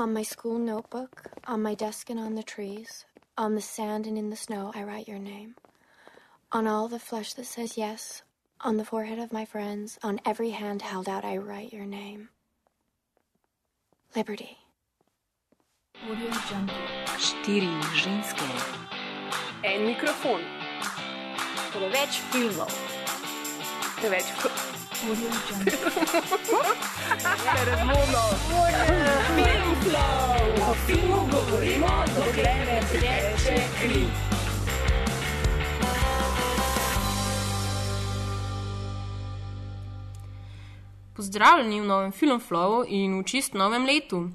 On my school notebook, on my desk and on the trees, on the sand and in the snow, I write your name. On all the flesh that says yes, on the forehead of my friends, on every hand held out, I write your name. Liberty. Štiri ženske, En mikrofon, Preveč filmov. preveč Pozdravljeni v novem Filmflowu in v čist novem letu.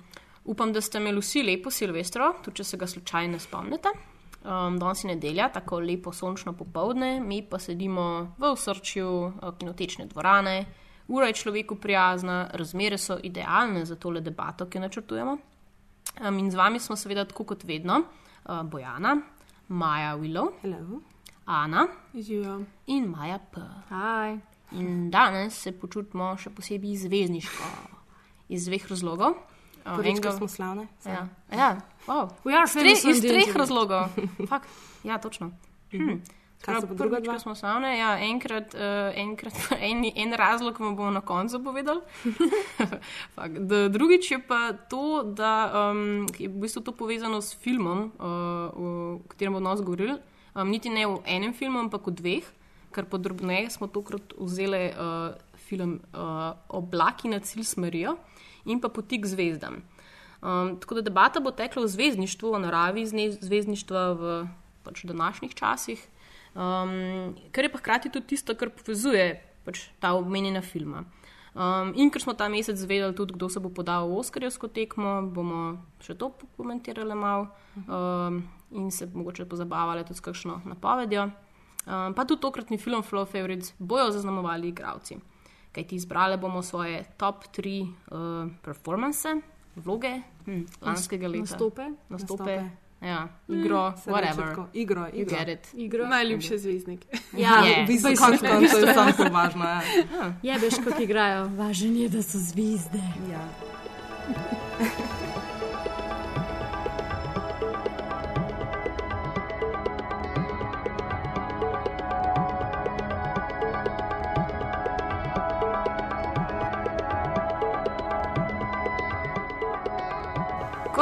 Upam, da ste imeli vsi lepo Silvestro, tudi če se ga slučajno spomnite. Um, danes je nedelja, tako lepo sončno popovdne, mi pa sedimo v osrčju uh, kinotečne dvorane. Ura je človeku prijazna, razmere so idealne za tole debato, ki jo načrtujemo. Um, in z vami smo seveda tako kot vedno, uh, Bojana, Maja Willow, Hello. Ana Živijo. in Maja P. Hi. In danes se počutimo še posebej zvezdniško, iz dveh razlogov. Uh, Prvič, enega- smo slavne. Ja, ja wow. We are iz, treh, razlogov. Fak, ja, točno. Hm. Kaj so pa druga dva? smo slavne, ja, enkrat, uh, enkrat en, en razlog vam bomo na koncu povedali. Drugič je pa to, da um, je v bistvu to povezano s filmom, uh, o katerem bomo danes govorili. Um, niti ne v enem filmu, ampak v dveh, ker podrobneje smo tokrat vzeli uh, film uh, Oblaki na cilj smerijo in pa Poti k zvezdam. Um, tako da debata bo tekla o zvezdništvu, o naravi zvezdništva v pač, današnjih časih, um, kar je pa hkrati tudi tisto, kar povezuje pač, ta omenjena filma. Um, in ker smo ta mesec zvedeli tudi, kdo se bo podal v Oskarjevsko tekmo, bomo še to pokomentirali malo um, in se mogoče pozabavali tudi s kakšno napovedjo. Um, pa tudi tokratni film Flow Favorites bojo zaznamovali igravci. Kaj ti izbrali bomo svoje top 3 uh, performance, vloge hm, lanskega leta. Nastope. Nastope. Nastope. Ja, igro, Se reče whatever. tako, Igro, igro. Igro. Najljubši zvezdnik. Ja, Je. V bistvu, basically. konec koncev je samo to važno. Ja. Je, veš, kako igrajo. Važen je, da so zvizde. Ja.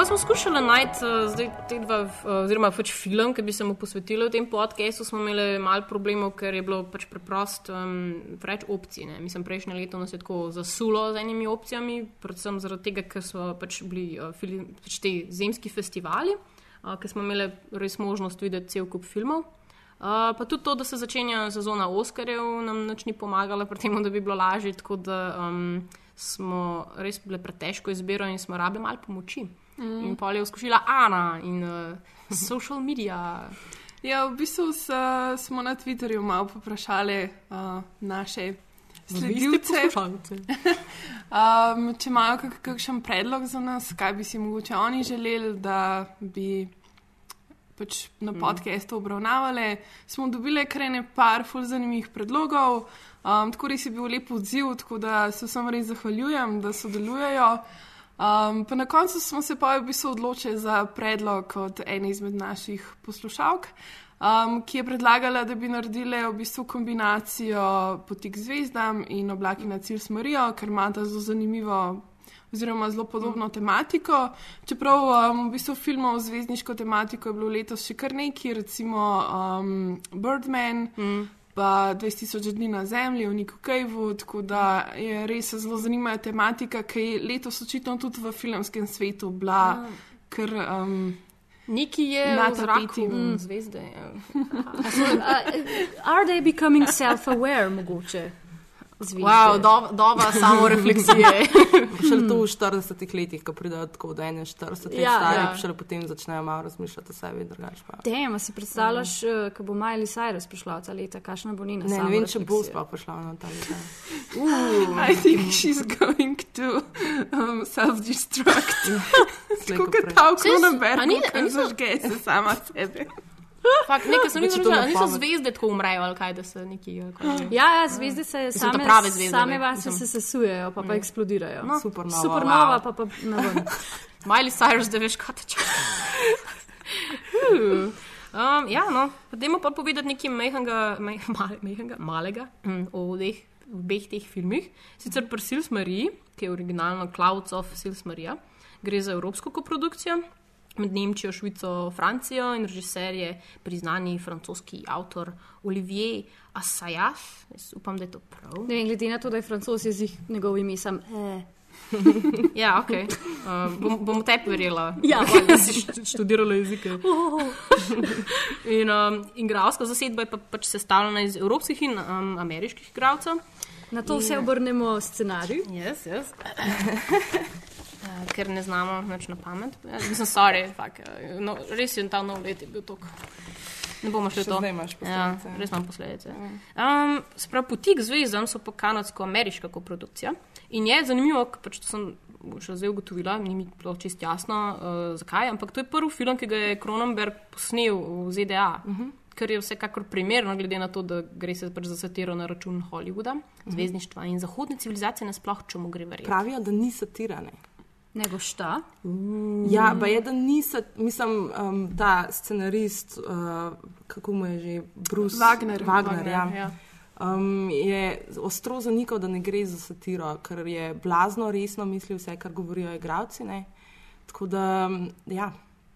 Ko smo skušali najti uh, zdaj te dva, uh, oziroma pač film, ki bi se mu posvetili v tem podkastu, smo imeli malo problemov, ker je bilo pač preprost um, preveč opcij. Ne. Mislim, prejšnje leto nas je tako zasulo z enimi opcijami, predvsem zaradi tega, ker so pač bili uh, film, pač te zemski festivali, uh, ker smo imeli res možnost videti cel kup filmov. Uh, pa tudi to, da se začenja sezona Oskarjev, nam nič ni pomagalo pri tem, da bi bilo lažje, tako da um, smo res bile pretežko izbiro in smo rabili malo pomoči. Mm. In pol je uskušila Ana in uh, social media. Ja, v bistvu s, smo na Twitterju malo poprašali uh, naše sledilce, um, če imajo kak, kakšen predlog za nas, kaj bi si mogoče oni želeli, da bi pač na podkastu obravnavali. Smo dobili kar par ful zanimivih predlogov, um, tako res je bil lep odziv, tako da se vsem res zahvaljujem, da sodelujejo. Um, pa na koncu smo se pa v bistvu odločili za predlog od ene izmed naših poslušalk, um, ki je predlagala, da bi naredili v bistvu kombinacijo poti k zvezdam in oblaki na cilj smorijo, ker imata zelo zanimivo. Oziroma, zelo podobno tematiko. Čeprav um, v bistvu filmov zvezdniško tematiko je bilo letos še kar nekaj, recimo um, Birdman, mm. Pa 20.000 dni na Zemlji, v Niku Kejvu, tako da je res zelo zanimiva tematika, ki je letos očitno tudi v filmskem svetu bila, ker um, Neki je Na tapeti. mm. zvezde. Ja. Uh, are they becoming self-aware, mogoče? Zvizde? Wow, do, doba samo refleksije. Šele to v 40 letih, ko pridejo tako do 41 let Ja, stari, ja. šele potem začnejo malo razmišljati o sebi drugače. pa. Tem, a si predstavljaš, mm. ko bo Miley Cyrus prišla ta leta, kakšna bo njena Ne, ne vem, če bo sploh prišla na ta leta. I think she's going to um, self-destruct. Ko Tako kot ta okno ki niso- zažge se sama sebe. Fakt, nekaj sem videl, to da niso zvezde tako umrejo ali kaj, da se neki. Ja, ja zvezde se Mislim, same, prave zvezde, same vase se sesujejo, pa, pa eksplodirajo. No, Supernova, Supernova, wow. pa pa ne vem. Miley Cyrus, da veš, kaj te čaka. um, ja, no, dajmo pa povedati nekaj mehanga, meh, male, mehanga, malega mm, o teh, obeh teh filmih. Sicer pri Sils Mariji, ki je originalno Clouds of Sils Marija, gre za evropsko koprodukcijo. Med Nemčijo, Švico, Francijo in režiser je priznani francoski avtor Olivier Assayas. Jaz upam, da je to prav. Ne glede na to, da je francoz jezik, njegov ime sem. Eh. Ja, ok. Uh, bom, bom tebi verjela. Ja. da si št- študirala jezike. In um, igralska zasedba je pa, pač sestavljena iz evropskih in um, ameriških igralcev. Na to vse obrnemo scenarij. Yes, yes. Uh, ker ne znamo več na pamet. Ja, Mislim, sorry, fak, uh, no, res je ta nov let je bil tok. Ne bomo šli to. Ja, res imam posledice. Um, Sprav poti k zvezdam so pa kanadsko-ameriška koprodukcija. In je zanimivo, pač to sem še zdaj ugotovila, ni mi bilo čist jasno, uh, zakaj, ampak to je prvi film, ki ga je Cronenberg posnel v ZDA. Uh -huh. Kar je vsekakor primerno, glede na to, da gre se pač za satiro na račun Hollywooda, zvezdništva in zahodne civilizacije, nasploh, če mu gre verjeti. Pravijo, da ni satirane. Nego šta? Ja, pa je, da nisem, mislim, um, ta scenarist, uh, kako mu je že, Bruce Wagner. Wagner, Wagner, ja. ja. Um, je ostro zanikal, da ne gre za satiro, ker je blazno resno mislil vse, kar govorijo igravci. Ne? Tako da, ja,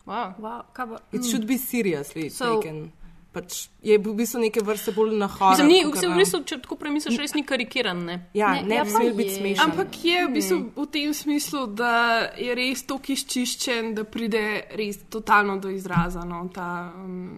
Wow. Wow, kaj pa? it should be seriously So- taken. Pač je v bistvu neke vrste bolj na horor. Mislim, ni, kakor vse v bistvu, če tako premisliš, res ni karikiran. Ne? Ja, Ne, ne, ja, bi smel biti je. smešen. Ampak je v bistvu v tem smislu, da je res tako izčiščen, da pride res totalno do izraza. No, ta, um,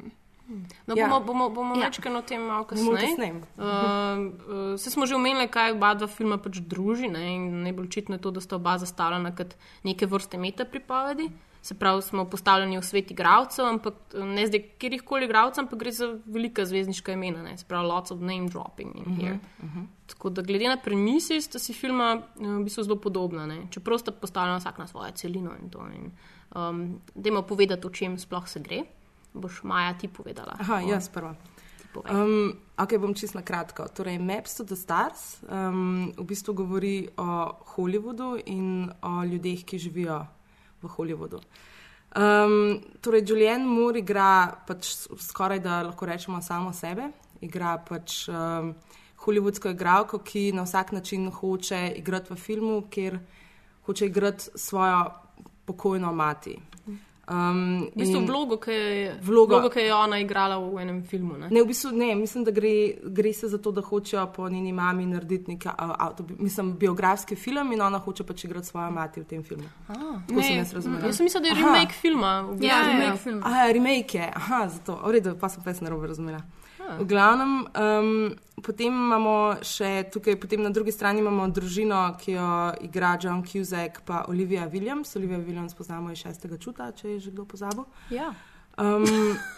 No, Ja. bomo bomo, bomo Ja. večkrat o tem malo kasneje. Uh, uh, se smo že omenili, kaj oba dva filma pač druži. Ne? in Najbolj očitno je to, da sta oba zastavljena kot neke vrste meta pripovedi. Se pravi, smo postavljeni v svet igralcev, ampak ne zdaj kjerih koli igralcev, ampak gre za velika zvezdniška imena. Ne? Se pravi, lots of name dropping in here. Uh -huh. Tako da glede na premisi sta si filma eh, v bistvu zelo podobna. Ne? Čeprav sta postavljena vsak na svojo celino in to. In, um, dajmo povedati, o čem sploh se gre. Boš Maja ti povedala. Aha, jaz prva. Povej. Um, ok, bom čisto na kratko. Torej, Maps to the Stars um, v bistvu govori o Hollywoodu in o ljudeh, ki živijo v Hollywoodu. Um, torej, Julian Moore igra pač skoraj da lahko rečemo samo sebe. Igra pač um, hollywoodsko igralko, ki na vsak način hoče igrati v filmu, kjer hoče igrati svojo pokojno mati. Um, V bistvu vlogo, ki je, Vlogo- vlogo, ki je ona igrala v enem filmu. Ne? Ne, v bistvu ne, mislim, da gre, gre se za to, da hočejo po njeni mami narediti nek mislim, biografski film in ona hoče pač igrati svojo mati v tem filmu. Tako sem Ne, jaz razumela. Jaz sem mislila, da je Aha. remake filma. V bistvu. Ja, ja. remake film. Aha, remake je, aha, zato, v redu, pa sem jaz narobe razumela. V glavnem, um, potem imamo še tukaj, potem na drugi strani imamo družino, ki jo igra John Cusack pa Olivia Williams. Olivia Williams poznamo iz šestega čuta, če je že kdo pozabil. Ja. Um,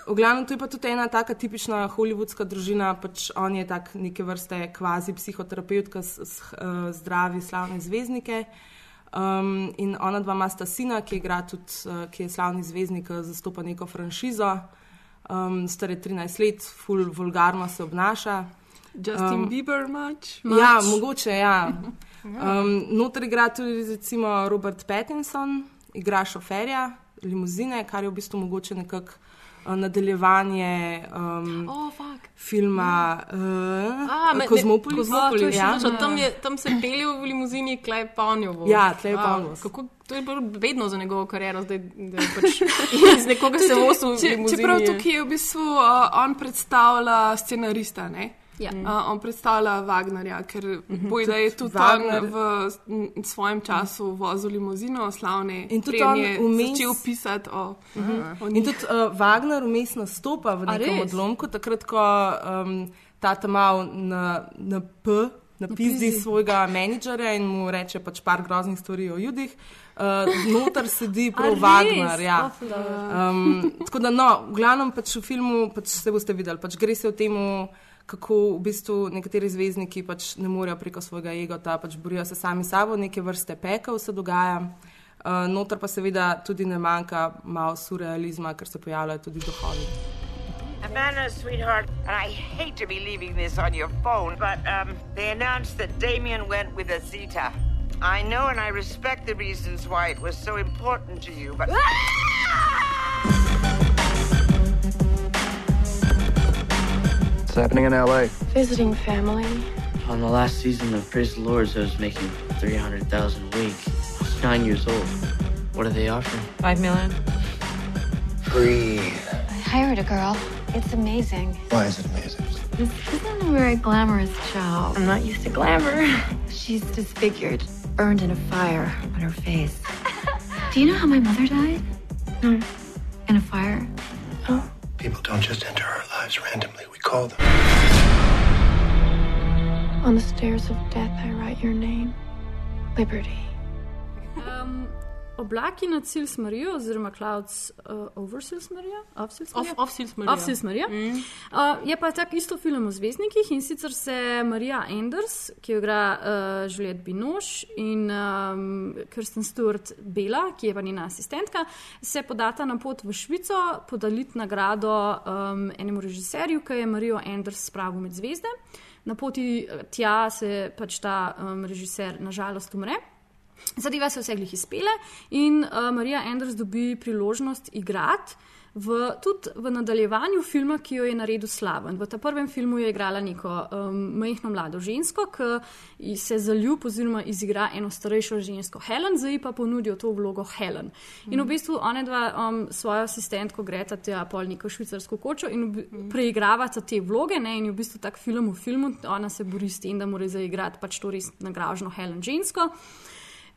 v glavnem, to je pa tudi ena taka tipična hollywoodska družina, pač on je tak neke vrste kvazi s, uh, zdravi, slavne zvezdnike. Um, in ona dva ima sta sina, ki, tudi, uh, ki je slavni zvezdnik, ki zastopa neko franšizo. Um, star je 13 let, full vulgarno se obnaša. Justin Um, Bieber mač. Ja, mogoče, ja. Um, noter igra tudi recimo Robert Pattinson, igra šoferja limuzine, kar je v bistvu mogoče nekako nadaljevanje um, Oh, fuck. filma A, uh, Kozmopolis. Kozmopolis, ja. ja. tam, je, tam se pelje v limuzini, klej Panjovo. Ja, tlej Panjovo. Kako, to je bilo vedno za njegovo kariero, zdaj, da je pač iz nekoga se vosil v Če, čeprav je- tukaj je v bistvu uh, on predstavlja scenarista, ne? Ja. Uh, on predstavlja Wagnerja, ker boj, da je tudi Wagner- on v svojem času vozil limuzino, slavne In tudi on je vmes- začel pisati o, o In njih. tudi uh, Wagner vmes nastopa v A nekem res? odlomku, takrat, ko um, ta tam mal na, na P. Napizdi svojega menedžerja in mu reče pač par groznih stvari o ljudih. Uh, noter sedi prav res? Wagner. Ja. Oh, ful, Um, tako da, no, v glavnem pač v filmu pač se boste videli, pač gre se o tem, kako v bistvu nekateri zvezdniki pač ne morejo preko svojega egota, pač borijo se sami s sabo, neke vrste pekel se dogaja. Uh, noter pa seveda tudi ne manjka malo surrealizma, ker se pojavljajo tudi duhovi. Savannah, sweetheart, and I hate to be leaving this on your phone, but um, they announced that Damien went with Azita. I know and I respect the reasons why it was so important to you, but. What's happening in LA? Visiting family. On the last season of Praise the Lords, I was making 300000 a week. I was nine years old. What are they offering? Five million. Breathe. I hired a girl. It's amazing. Why is it amazing? This isn't a very glamorous job. I'm not used to glamour. She's disfigured, burned in a fire on her face. Do you know how my mother died? No. In a fire? Oh. People don't just enter our lives randomly. We call them. On the stairs of death, I write your name Liberty. Um, oblaki nad Sils Marijo, oziroma Clouds uh, over Sils Marijo, of Sils Marijo. Of Sils Marijo. Of Sils Marijo. Mm. Uh, je pa tak isto film o zvezdnikih in sicer se Marija Enders, ki jo igra uh, Juliette Binoche in um, Kirsten Stewart Bela, ki je pa njena asistentka, se podata na pot v Švico podaliti nagrado um, enemu režiserju, ki je Marijo Enders spravil med zvezde. Na poti tja se pač ta um, režiser nažalost umre. Zadeva se vse glih izpele in uh, Marija Anders dobi priložnost igrati v, tudi v nadaljevanju filma, ki jo je naredil slaven. V tem prvem filmu je igrala neko um, majhno mlado žensko, ki se zaljub oziroma izigra eno starejšo žensko Helen, zdaj pa ponudijo to vlogo Helen. In v bistvu one dva um, svojo asistentko greta tja pol neko švicarsko kočo in preigravata te vloge ne? in je v bistvu tak film v filmu, ona se bori s tem, da mora zaigrati pač to res nagražno Helen žensko.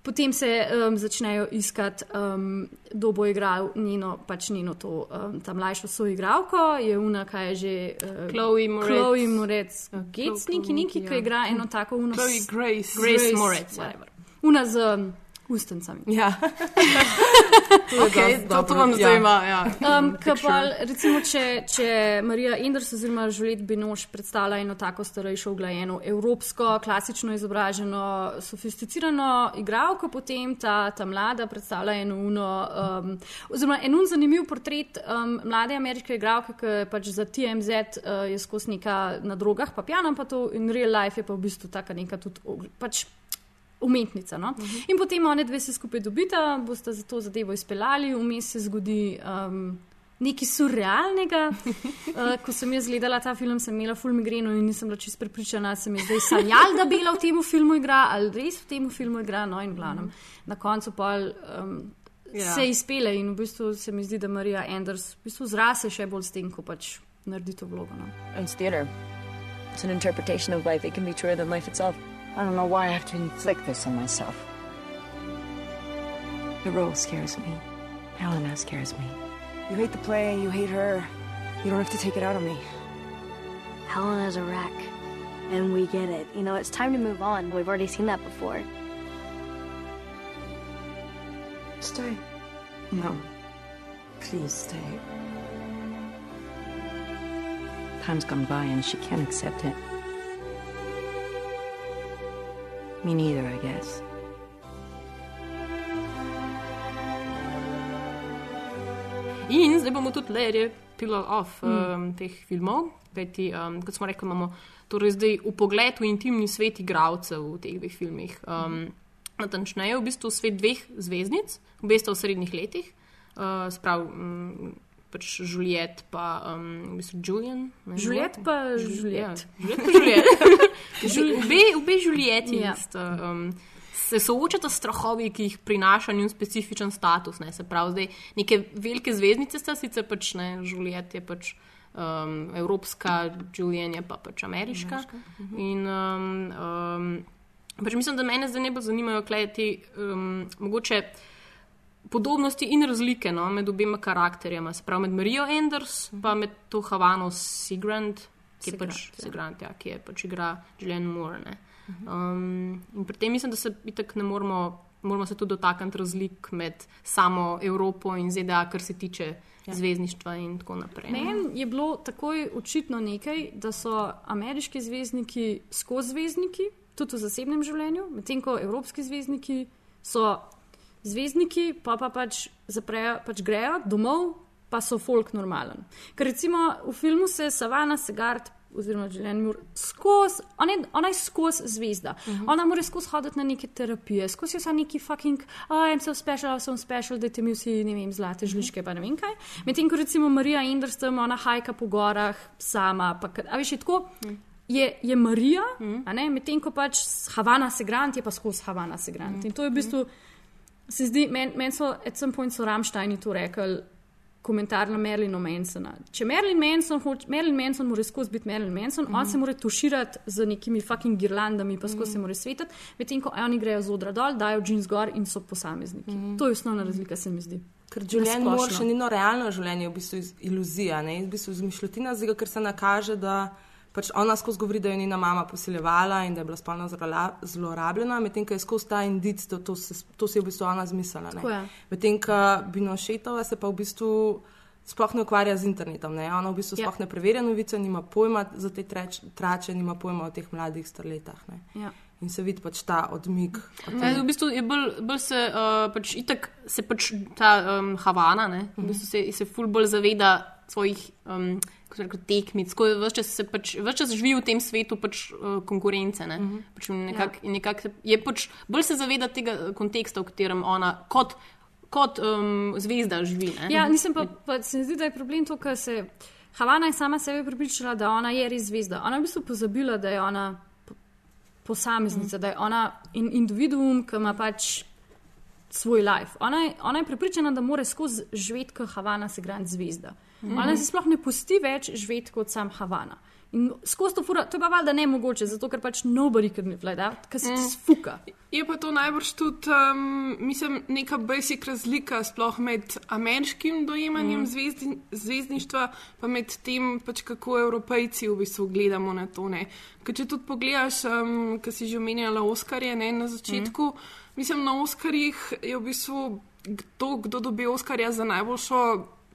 Potem se um, začnejo iskati, um, kdo bo igral njeno, pač njeno to, um, ta mlajšo soigralko, je una, kaj je že. Uh, Chloe Moretz. Chloe Moretz, Gates, Chloe neki, neki, ja. ki igra eno tako uno. Chloe Grace. Grace Moretz, ja. whatever. Una z um, ustencami. Ja. Okay, to, to vam zdaj ima. Ja. Um, pa, recimo, če, če Marija Enders oziroma Žulet Binoš predstavlja eno tako starejšo, uglajeno, evropsko, klasično izobraženo, sofisticirano igralko, potem ta, ta mlada predstavlja eno uno, um, oziroma en un zanimiv portret um, mlade ameriške igralke, ki je pač za TMZ uh, je skozi neka na drogah, pa pijana, pa to in real life je pa v bistvu taka neka tudi. Pač, umetnica. No? Uh -huh. In potem one dve se skupaj dobita, boste za to zadevo izpeljali, vmes se zgodi um, nekaj surrealnega. uh, ko sem jaz gledala ta film, sem imela full migreno in nisem bila čisto prepričana, se mi je zdaj sanjal, da Bela v tem filmu igra ali res v tem filmu igra. No, in glavnem, na koncu pa. Um, Ja. Se izpele in v bistvu se mi zdi, da Marija Anders v bistvu zrase še bolj s tem, ko pač naredi to vlogo. No. It's theater. It's an interpretation of life. It can be truer than life itself. I don't know why I have to inflict this on myself. The role scares me. Helena scares me. You hate the play, you hate her. You don't have to take it out on me. Helena's a wreck. And we get it. You know, it's time to move on. We've already seen that before. Stay. No. Please stay. Time's gone by and she can't accept it. Me neither, I guess. In zdaj bomo tudi le repilo off um, teh filmov, kajti, um, kot smo rekli, imamo torej zdaj upogled v intimni svet igralcev v teh dveh filmih. Um, natančneje, v bistvu svet dveh zvezdnic, obe sta v srednjih letih, uh, sprav. Um, Pač Juliet, pa um, v bistvu Julian. ne, Juliet pa Juliet. Juliet. Ja, Juliet pa Juliet. obe, obe Julieti Ja. sta, um, se soočata s strahovi, ki jih prinaša njun specifičen status. Ne, se pravi, zdaj neke velike zvezdnice sta sicer pač ne, Juliet je pač. Um, evropska, Julian je pa pač ameriška. ameriška. In um, um, pač mislim, da me zdaj ne bo zanimajo te um, mogoče podobnosti in razlike no, med obema karakterjema, se pravi med Marijo Enders in pa med to Havano Sigrand, ki je pač Sigrand, ja, ki je pač igra Julian Moore. ne. Um, in pri tem mislim, da se itak ne moramo, moramo se tudi dotakniti razlik med samo Evropo in ZDA, kar se tiče ja. zvezdništva in tako naprej. Meni je bilo takoj očitno nekaj, da so ameriški zvezdniki skozi zvezdniki, tudi v zasebnem življenju, medtem ko evropski zvezdniki so zvezdniki, pa pa pač zaprejo, pač grejo domov, pa so folk normalen. Ker recimo v filmu se Savana Segard. Oziroma, življenje mora skozi, ona, je- ona je skozi zvezda. Uh -huh. Ona mora skozi hoditi na neke terapije, skozi vse neki fucking, oh, I'm so special, I'm so special, da ti mi vsi, ne vem, zlate žličke, pa ne vem kaj. Medtem ko recimo Marija Enders tam, ona hajka po gorah, sama, pa, a veš, je tako. Je, je Marija, a ne, medtem ko pač Havana Segrant je pa skozi Havana Segrant. In to je v bistvu, se zdi, meni men so, at some point so Ramštajni to rekli, komentar na Merlina Mansona. Če Merlin Manson, hoč, Merlin Manson mora skozi biti Merlin Manson, mm -hmm. on se mora tuširati z nekimi fucking girlandami, pa skozi mm -hmm. se mora svetati, medtem ko oni grejo z odra dol, dajo jeans gor in so posamezniki. Mm -hmm. To je osnovna razlika, se mi zdi. Ker življenje mora še ni no realno življenje, v bistvu iluzija, ne? v bistvu izmišljotina, zdaj, ker se nakaže, da pač ona skozi govori, da je njena mama posiljevala in da je bila spolno zlorabljena, medtem ko je skozi ta indic, to, to, se, to si je v bistvu ona zmislila. Medtem ko Binošetova se pa v bistvu sploh ne ukvarja z internetom, ne? ona v bistvu Ja. sploh ne preverja novice, nima pojma za te treč, trače, nima pojma o teh mladih starletah. Ja. In se vidi pač ta odmik. od Ja, v bistvu je bolj, bolj se, uh, pač itak se pač ta um, Havana, ne, v bistvu se, se ful bolj zaveda svojih um, reče, tekmic, ko je ves čas, pač, čas živi v tem svetu pač, uh, konkurence. Ne. Pač nekak, ja. nekak, se- je pač, bolj se zaveda tega konteksta, v katerem ona kot, kot um, zvezda živi. Ne. Ja, nisem pa, pa se mi zdi, da je problem to, ker se Havana je sama sebe pripričala, da ona je res zvezda. Ona je v bistvu pozabila, da je ona po- posameznica, mm. da je ona in individuum, ki ima pač svoj life. Ona je, ona je pripričana, da mora skozi živeti kot Havana se grand zvezda. Mm -hmm. Ona se sploh ne pusti več živeti kot sam Havana. In skozi to fura, to je pa valjda ne mogoče, zato ker pač nobody can live like that, ker se mm. sfuka. Je pa to najbrž tudi, um, mislim, neka basic razlika sploh med ameriškim dojemanjem mm. zvezdi, zvezdništva, pa med tem, pač, kako evropejci v bistvu gledamo na to. ne. Ker če tudi pogledaš, um, ki si že omenjala Oskarje ne, na začetku, mm. mislim, na Oskarjih je v bistvu to, kdo dobi Oskarja za najboljšo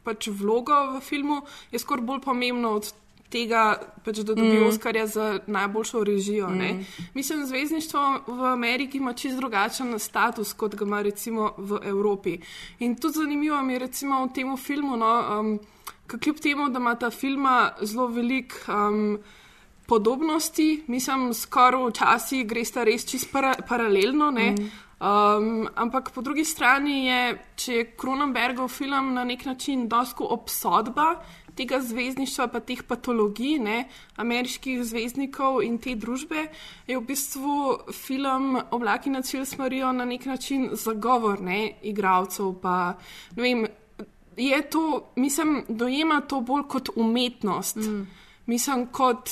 pač, vlogo v filmu, je skoraj bolj pomembno od tega, pač, da dobi mm. Oskarja za najboljšo režijo. Mm. Mislim, zvezdništvo v Ameriki ima čist drugačen status, kot ga ima recimo v Evropi. In tudi zanimivo mi je recimo v tem filmu, no, um, kljub temu, da ima ta filma zelo velik. Um, Podobnosti, mislim, skoraj včasih gre sta res čist para, paralelno. Mm. Um, ampak po drugi strani je, če je Kronenbergov film na nek način dosko obsodba tega zvezdništva, pa teh patologij, ne, ameriških zvezdnikov in te družbe, je v bistvu film Oblaki nad Silsmarijo na nek način zagovor ne, igralcev. Pa, ne vem, je to, mislim, dojema to bolj kot umetnost. Mm. Mislim, kot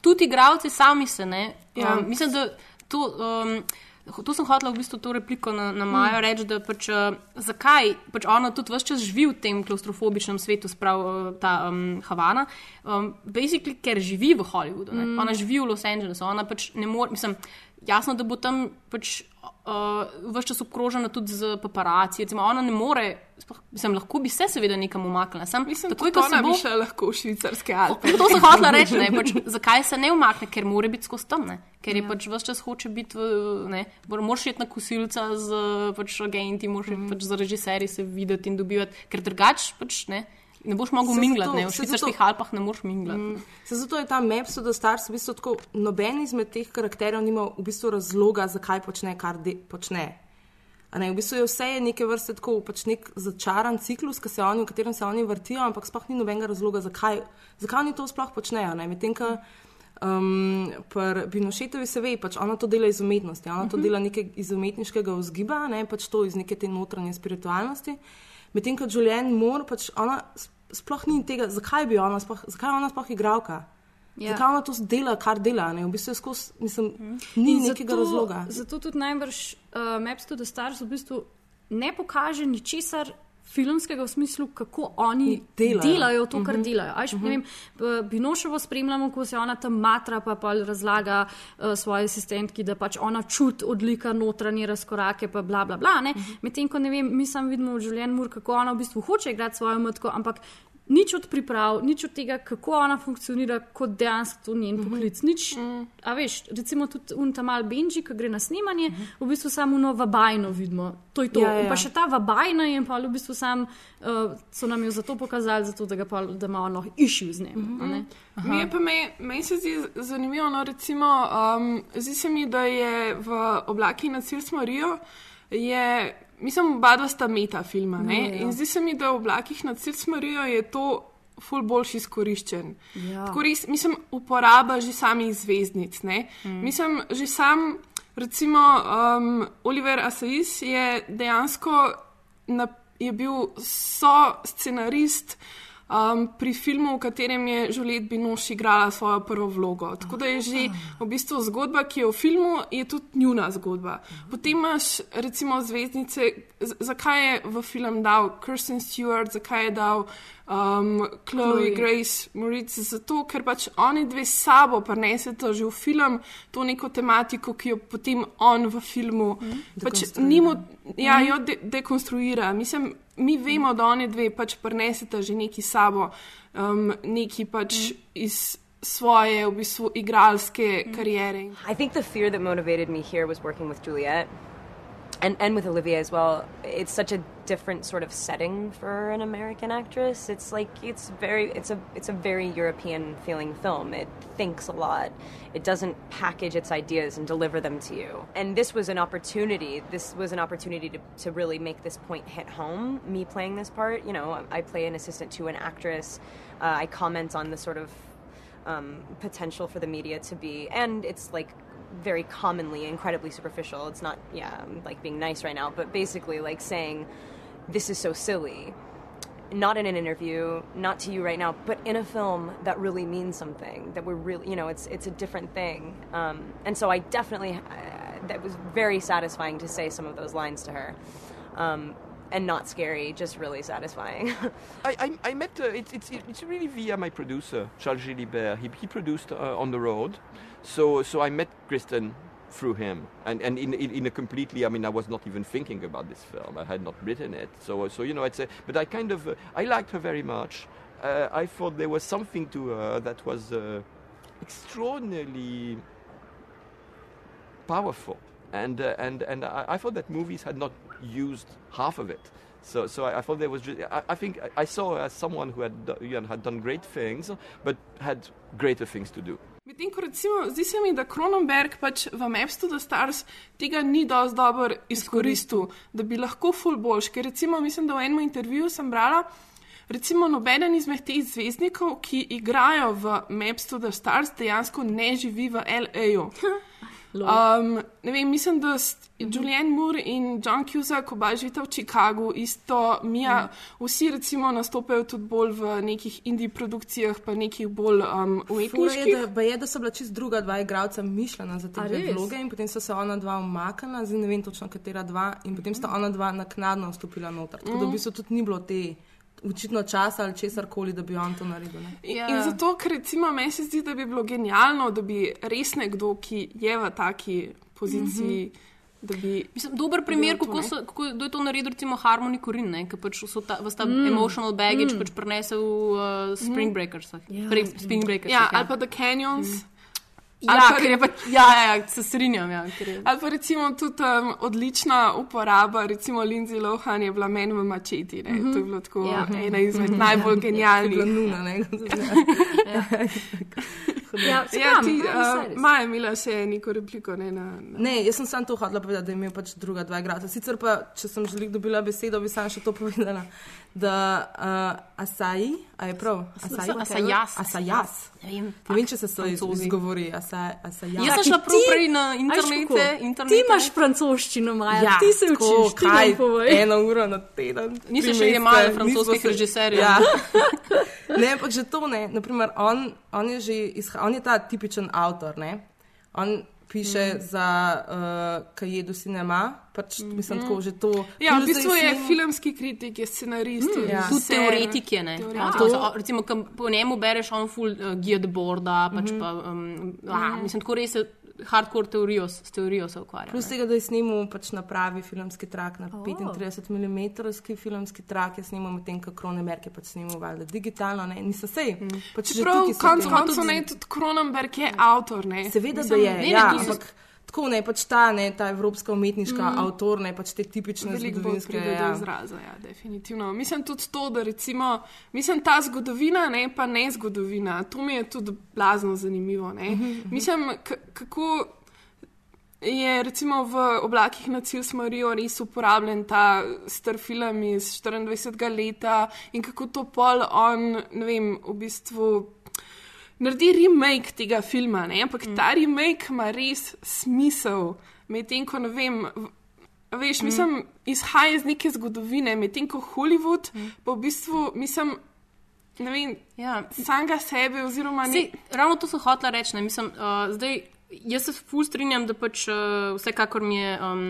tudi igravci sami se ne. Ja. Um, mislim, da to. Um, To sem hotela v bistvu to repliko na, na Majo reči, da pač, uh, zakaj pač ona tudi vse čas živi v tem klaustrofobičnem svetu, sprav uh, ta um, Havana. Um, basically, ker živi v Hollywoodu, mm. ona živi v Los Angelesu, ona pač ne more, mislim, jasno, da bo tam pač uh, vse čas obkrožena tudi z paparaci. Recimo, ona ne more, sploh, mislim, lahko bi se seveda nekam umaknila. Sam, mislim, takoj, ko se bo šla lahko v švicarske Alpe. To sem hotela reči, ne, pač, zakaj se ne umakne, ker mora biti skozi tam, ne, ker je ja. pač vse čas hoče biti, ne, moraš iti na kosilca z pač, agenti, moraš mm. pač z režiserji se videti in dobivati, ker drugače pač ne. Ne boš mogel minglati, ne, v švicarskih Alpah ne moreš minglati. Mm. Se zato je ta Maps od Stars v bistvu tako, noben izmed teh karakterjev nima v bistvu razloga, zakaj počne, kar de, počne. A Ne, v bistvu je vse je neke vrste tako pač nek začaran ciklus, se oni, v katerem se oni vrtijo, ampak sploh ni nobenega razloga, zakaj, zakaj oni to sploh počnejo. ne. Medtem ko um, pri Binošetovi se ve, pač ona to dela iz umetnosti, ona to dela nekaj iz umetniškega vzgiba, ne pač to iz neke te notranje spiritualnosti. Medtem ko Julian Moore, pač ona sploh ni tega, zakaj bi ona sploh, zakaj je ona sploh igralka. Ja. Zakaj ona to dela, kar dela? Ne? V bistvu je skozi, mislim, ni In nekega razloga. Zato tudi najbrž uh, Maps to the Stars v bistvu ne pokaže ničesar. Filmskega v smislu, kako oni Delajo. delajo to, kar Mhm. delajo. Ajš, uh -huh. vem, Binoševo spremljamo, ko se ona tam matra, pa, pa razlaga uh, svoji asistentki, da pač ona čuti odlika notranje razkorake, pa bla bla bla. Uh -huh. Medtem ko ne vem, mi sam vidimo v življenju, kako ona v bistvu hoče igrati svojo matko, ampak nič od priprav, nič od tega, kako ona funkcionira, kot dejansko to njen poklic. Nič, a veš, recimo tudi Untamal Benji, ki gre na snemanje, v bistvu samo no vabajno vidimo. To je to. Ja, ja, In pa ja. še ta vabajna je pa v bistvu sam, uh, so nam jo zato pokazali, zato, da, ga pa, da ima ono išil z njim. a ne. Mi je pa me- Meni se zdi zanimivo, no, recimo, um, zdi se mi, da je v oblaki na cilj smorijo, je, mislim, oba dva sta meta filma. No, ja. In zdi se mi, da v oblakih na cilj smorijo je to ful boljši izkoriščen. Ja. Tako res, mislim, uporaba že samih zvezdnic. Ne? Mislim, že sam, recimo, um, Oliver Asais je dejansko na, je bil so scenarist. Um, pri filmu, v katerem je Žulet Binoš igrala svojo prvo vlogo. Tako da je že v bistvu zgodba, ki je v filmu, je tudi njuna zgodba. Potem imaš recimo zvezdnice, zakaj je v film dal Kirsten Stewart, zakaj je dal um, Chloe, Chloe. Grace Moritz, zato ker pač oni dve sabo prenesete že v film to neko tematiko, ki jo potem on v filmu pač Dekonstruira. ni mu, ja, jo de, dekonstruira. Mislim, mi vemo, da oni dve pač prenesete že neki sabo, um, neki pač iz svoje v bistvu igralske kariere. I think the fear that motivated me here was working with Juliet and, and with Olivia as well. It's such a different sort of setting for an American actress. It's like it's very it's a it's a very European feeling film. It thinks a lot. It doesn't package its ideas and deliver them to you. And this was an opportunity. This was an opportunity to, to really make this point hit home. Me playing this part, you know, I play an assistant to an actress. Uh, I comment on the sort of um, potential for the media to be, and it's like very commonly incredibly superficial. It's not, yeah, like being nice right now, but basically like saying, this is so silly. Not in an interview, not to you right now, but in a film that really means something. That we're really, you know, it's it's a different thing. Um, and so I definitely, uh, that was very satisfying to say some of those lines to her, um, and not scary, just really satisfying. I, I, I met, uh, it's, it's, it's really via my producer, Charles Gilibert. He, he produced uh, On the Road. So, so I met Kristen through him. And, and in, in, in a completely, I mean, I was not even thinking about this film. I had not written it. So, so you know, it's a, but I kind of, uh, I liked her very much. Uh, I thought there was something to her that was uh, extraordinarily powerful. And, uh, and, and I, I thought that movies had not used half of it. So, so I, I thought there was just, I, I think I- saw her as someone who had, you know, had done great things, but had greater things to do. Medtem ko recimo, zdi se mi, da Kronenberg pač v Maps to the Stars tega ni dosti dobro izkoristil, da bi lahko full boljš. Ker recimo, mislim, da v enem intervjuju sem brala, recimo nobeden izmed teh zvezdnikov, ki igrajo v Maps to the Stars, dejansko ne živi v L.A.U. Um, ne vem, mislim, da st- Julianne Moore in John Cusack oba živita v Chicagu, isto Mija. Vsi recimo nastopajo tudi bolj v nekih indie produkcijah, pa nekih bolj um, Fura je, umetniških. da, baje, da so bila čist druga dva igralca mišljena za te A dve vloge in potem so se ona dva umaknila, zdaj ne vem točno katera dva in potem sta ona dva naknadno vstopila noter. Tako da v Mm. bistvu tudi ni bilo te očitno časa ali česar koli, da bi on to naredil. Ne? Ja. In zato, ker recimo meni se zdi, da bi bilo genialno, da bi res nekdo, ki je v taki poziciji, mm -hmm. da bi. Mislim, dober primer, kako, so, kako je to naredil, recimo Harmony Corinne, ne, ki pač so ta, ta Mm. emotional baggage Mm. pač prenese v uh, Spring Breakersah. Ja, Torej, Spring Breakers. Ja, ali pa The Canyons. Mm. Ja, pa ker je pač, ja, ja, ja, se strinjam. Ja, je. Ali pa recimo tudi um, odlična uporaba, recimo Lindsay Lohan je bila meni v mačeti. Mm Mhm. -hmm. To je bilo tako Ja. ja. ena izmed najbolj genialnih. To je bila nuna, ne? ja, se ja, pravim, ti, uh. Maja imela še neko repliko. Ne, na, na. Ne, jaz sem samo to hodila povedati, da je imel pač druga dva igralca. Sicer pa, če sem že dobila besedo, bi sam še to povedala, da uh, Asaji, a je prav? Asaji, Asajas. Asajas. Ne vem, Ne vem, če se to izgovori. Asa- Asajas. Jaz sem šla prav prej na internete. internete. Ti imaš francoščino, Maja, Ja, ti se tako, učiš, ti kaj, povej. Eno uro na teden. Nisi še nismo francoskih se- režiserjev. Ja. ne, ampak že to ne. Naprimer, on, on je že izha, on je ta tipičen avtor. Ne? On piše mm. za uh, Kajedu Cinema, pač mm -hmm. mislim, tako že to. Ja, v bistvu je film- filmski kritik, je scenarist. Mm, je ja. Tudi režiser, teoretik je. Ne? teoretik. Ja, to, so, recimo, po njemu bereš on full uh, gear the boarda, pač Mhm. pa, um, a, mislim, tako res je hardcore teorijo, s teorijo se ukvarjam. Plus ne. tega, da je snimal pač na pravi filmski trak, na 35 mm filmski trak, je snimal medtem, ko Kronenberg je pač snimal valjda digitalno, ne, niso sej. Pač že Čeprav, so te- koncev, ne, tudi Cronenberg je avtor, ne. Seveda, Mislim, da je, ne, ja, ne, niso- ampak tako ne, pač ta, ne, ta evropska umetniška Mm. mm. avtor, ne, pač te tipične Veliko zgodovinske. pride do Ja. izraza, ja, definitivno. Mislim tudi to, da recimo, mislim ta zgodovina, ne pa ne zgodovina, to mi je tudi blazno zanimivo. ne. Mhm, Mislim, k- kako je recimo v oblakih na cilj smrtijo res uporabljen ta star film iz 24. leta in kako to pol on, ne vem, v bistvu. Naredi remake tega filma, ne? ampak mm. ta remake ima res smisel, medtem ko ne vem. Veš, mm. mislim, izhaja iz neke zgodovine, medtem ko Hollywood mm. pa v bistvu, mislim, ne vem, ja. samega sebe oziroma Sej, ravno to sem hotela reči. ne, Mislim, uh, zdaj, jaz se ful strinjam, da pač uh, vsekakor mi je um,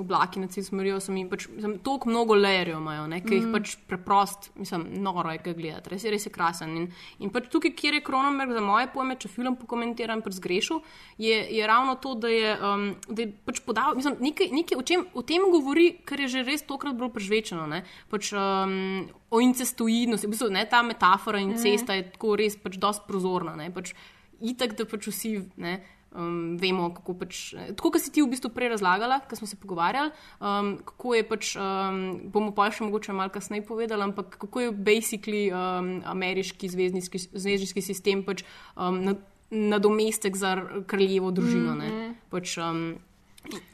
oblaki na cilj smerijo, so mi pač toliko mnogo lejerjev imajo, ne, ki mm. jih Mhm. pač preprost, mislim, noro je ga gledati, res je, res je krasen. In, in pač tukaj, kjer je Kronenberg za moje pojme, če film pokomentiram, pač zgrešil, je, je ravno to, da je, um, da je pač podal, mislim, nekaj, nekaj o, čem, o tem govori, kar je že res tokrat bolj prežvečeno. Ne, pač, um, o incestoidnosti, v bistvu ne, ta metafora incesta mm. je tako res pač dosti prozorna. Ne, pač, itak, da pač vsi ne, um, vemo, kako pač. Tako, kot si ti v bistvu prej razlagala, ko smo se pogovarjali, um, kako je pač, um, bomo pa še mogoče malo kasneje povedali, ampak kako je basically um, ameriški zvezdniški, zvezdniški sistem pač um, nad, nadomestek za r- kraljevo družino. Mhm. Mm. Pač, um,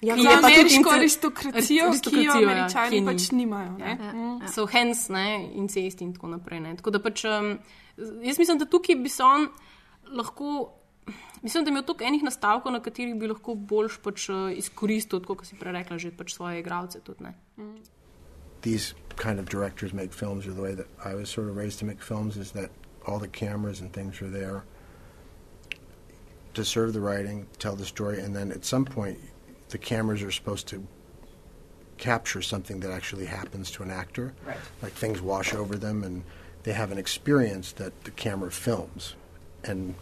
Ja, za je pa tudi ameriško aristokracijo, ki jo ja, Američani ni. pač nimajo, ne. Ja. Mm. Ja. So hence, ne, incest in tako naprej. Ne. Tako da pač, um, jaz mislim, da tukaj bi se on lahko. Mislim, da je imel toliko enih nastavkov, na katerih bi lahko boljš pač, uh, izkoristil, kot si prej rekla, že pač svoje igralce. Tudi, ne. these kind of directors make films, or the way that I was sort of raised to make films, is that all the cameras and things are there to serve the writing, tell the story, and then at some point, the cameras are supposed to capture something that actually happens to an actor. Right. Like things wash over them, and they have an experience that the camera films. And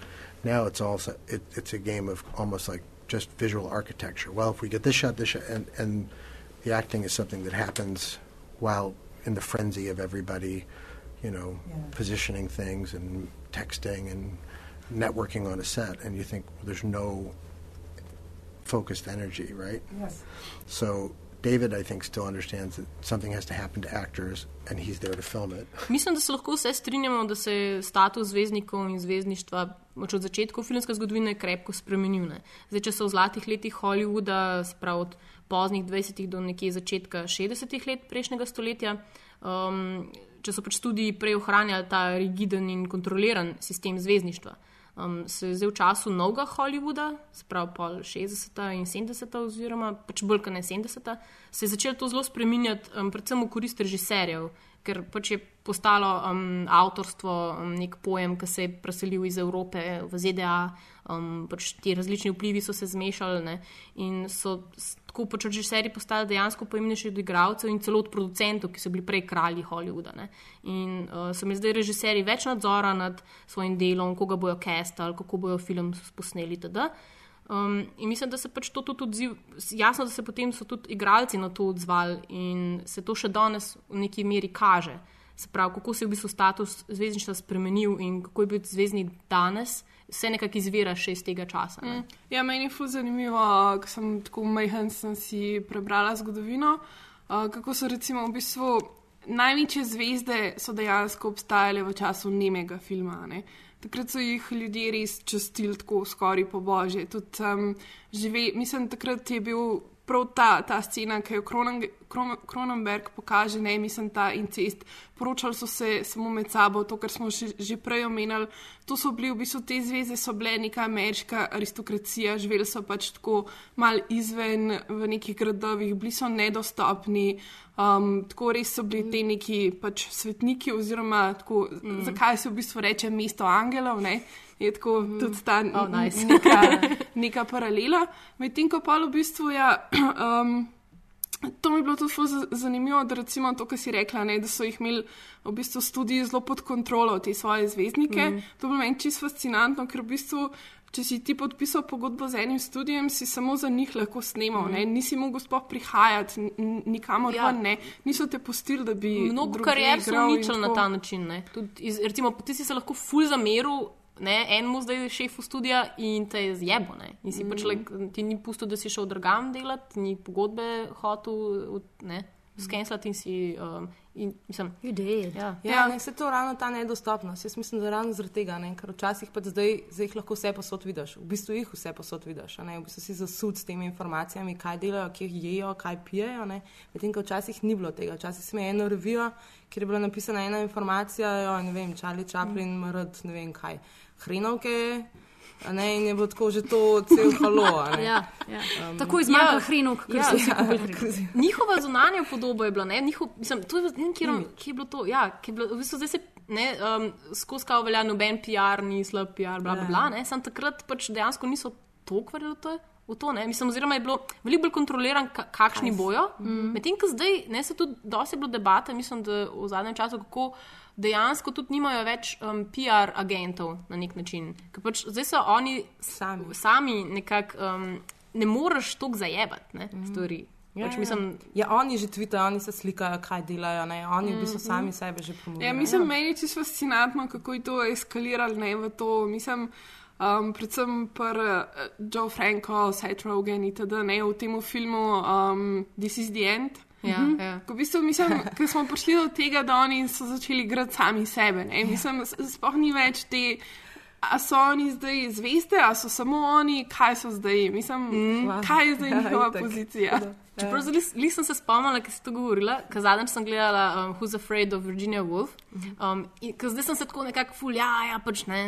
now it's also it, it's a game of almost like just visual architecture. Well, if we get this shot, this shot, and and the acting is something that happens while in the frenzy of everybody, you know, positioning things and texting and networking on a set, and you think well, there's no focused energy, right? Yes. So David, I think, still understands that something has to happen to actors, and he's there to film it. Mislim, da se lahko vse strinjamo, da se je status zvezdnikov in zvezdništva od začetka filmske zgodovine krepko spremenil. Ne. Zdaj, če so v zlatih letih Hollywooda, sprav od poznih 20. do nekje začetka 60. let prejšnjega stoletja, um, če so pač tudi prej ohranjali ta rigiden in kontroliran sistem zvezdništva. Um, se je zdaj v času novega Hollywooda, sprav pol 60. in 70. oziroma pač bolj kot ne 70. se je začelo to zelo spreminjati, um, predvsem v korist režiserjev, ker pač je postalo um, avtorstvo um, nek pojem, ki se je preselil iz Evrope v ZDA, um, pač ti različni vplivi so se zmešali ne, in so tako pač režiserji postali dejansko pomembnejši od igralcev in celo od producentov, ki so bili prej kralji Hollywooda. Ne. In uh, so mi zdaj režiserji več nadzora nad svojim delom, koga bojo castali, kako bojo film posneli. Um, in mislim, da se pač to tudi odziv, jasno, da se potem so tudi igralci na to odzvali in se to še danes v neki meri kaže. Se pravi, kako se je v bistvu status zvezdništva spremenil in kako je biti zvezdnik danes, vse nekako izvira še iz tega časa. ne. Mm. Ja, meni je fuz zanimivo, ko sem tako majhen, sem si prebrala zgodovino, uh, kako so recimo v bistvu največje zvezde dejansko obstajale v času nemega filma. Ne? Takrat so jih ljudje res častili tako skoraj po božje. Tudi, um, žive, mislim, takrat je bil prav ta, ta scena, ki jo Kronen- Kron- Cronenberg pokaže, ne mislim, ta incest. Poročali so se samo med sabo, to, kar smo že, že prej omenjali. To so bili v bistvu te zveze, so bile neka ameriška aristokracija, živeli so pač tako mal izven v nekih gradovih, bili so nedostopni. Um, tako res so bili te neki pač svetniki, oziroma tako, mm. zakaj se v bistvu reče mesto angelov. Ne? Je tako mm. tudi ta Oh, nice. neka, neka paralela. Medtem ko pa v bistvu ja, um, To mi je bilo tudi za- zanimivo, da recimo to, kar si rekla, ne, da so jih imeli v bistvu studiji zelo pod kontrolo, te svoje zvezdnike. Mm. To je bilo meni čisto fascinantno, ker v bistvu, če si ti podpisal pogodbo z enim studijem, si samo za njih lahko snemal, mm. nisi mogel sploh prihajati nikamor Ja. ven, ne. niso te pustili, da bi. Mnogo karier so uničili na ta način. ne. Tudi Iz, recimo, ti si se lahko ful zameril. Ne, enemu zdaj je šefu studia in te je zjebo. Ne. In si mm. pač, like, ti ni pusto, da si šel drugam delati, ni pogodbe hotel skenslati in si. Um, in, mislim, Ljudje. ja. Ja, ne, se to ravno ta nedostopnost. Jaz mislim, da ravno zaradi tega, ne, ker včasih pa zdaj, zdaj jih lahko vse posod vidiš. V bistvu jih vse posod vidiš. a Ne, v bistvu si zasud s temi informacijami, kaj delajo, kje jejo, kaj pijejo. ne. Medtem ko včasih ni bilo tega. Včasih smo eno revijo, kjer je bila napisana ena informacija, jo, ne vem, Charlie Chaplin, mm. mrd, ne vem kaj, hrenovke. Ne, in je bilo tako že to cel halo. Ja, ja. Um, Tako ja, hrenovk, ker ja, so vsi ja. kupili hrenovk. Njihova zunanja podoba je bila, ne, njihov, mislim, to je, ne vem, kje, kje je bilo to. Ja, kje je bilo, v bistvu zdaj se ne, um, skozi kao velja noben PR, ni slab PR, bla, bla, bla, ne, sam takrat pač dejansko niso toliko verjeli v to. V to, ne. Mislim, oziroma je bilo veliko bolj kontroliran, ka, kakšni bojo. Mm. Medtem ko zdaj, ne se tudi, dosti je bilo debate, mislim, da v zadnjem času, kako dejansko tudi nimajo več um, PR agentov na nek način. Ker pač zdaj so oni sami, sami nekako, um, ne moreš toliko zajebati ne, stvari. Ja, pač, ja. mislim, ja, oni že tvitajo, oni se slikajo, kaj delajo. Ne? Oni v bistvu Mhm. sami sebe že promovirajo. Ja, mislim, meni je čisto fascinantno, kako je to eskaliralo ne, v to. Mislim, um, predvsem pri uh, Joe Franco, Seth Rogen itd. Ne, v tem filmu um, This is the End. Ja, Mhm. ja. Ko v bistvu, mislim, ko smo prišli do tega, da oni so začeli igrati sami sebe. Ne? Mislim, s- sploh ni več te. A so oni zdaj zveste, a so samo oni, kaj so zdaj? Mislim, mm. kaj je zdaj Ja, njihova itak. pozicija? Čeprav zdaj lis- lis sem se spomnila, ker si to govorila, ker zadnjič sem gledala um, Who's Afraid of Virginia Woolf. Um, in ker zdaj sem se tako nekako ful, ja, ja, pač ne,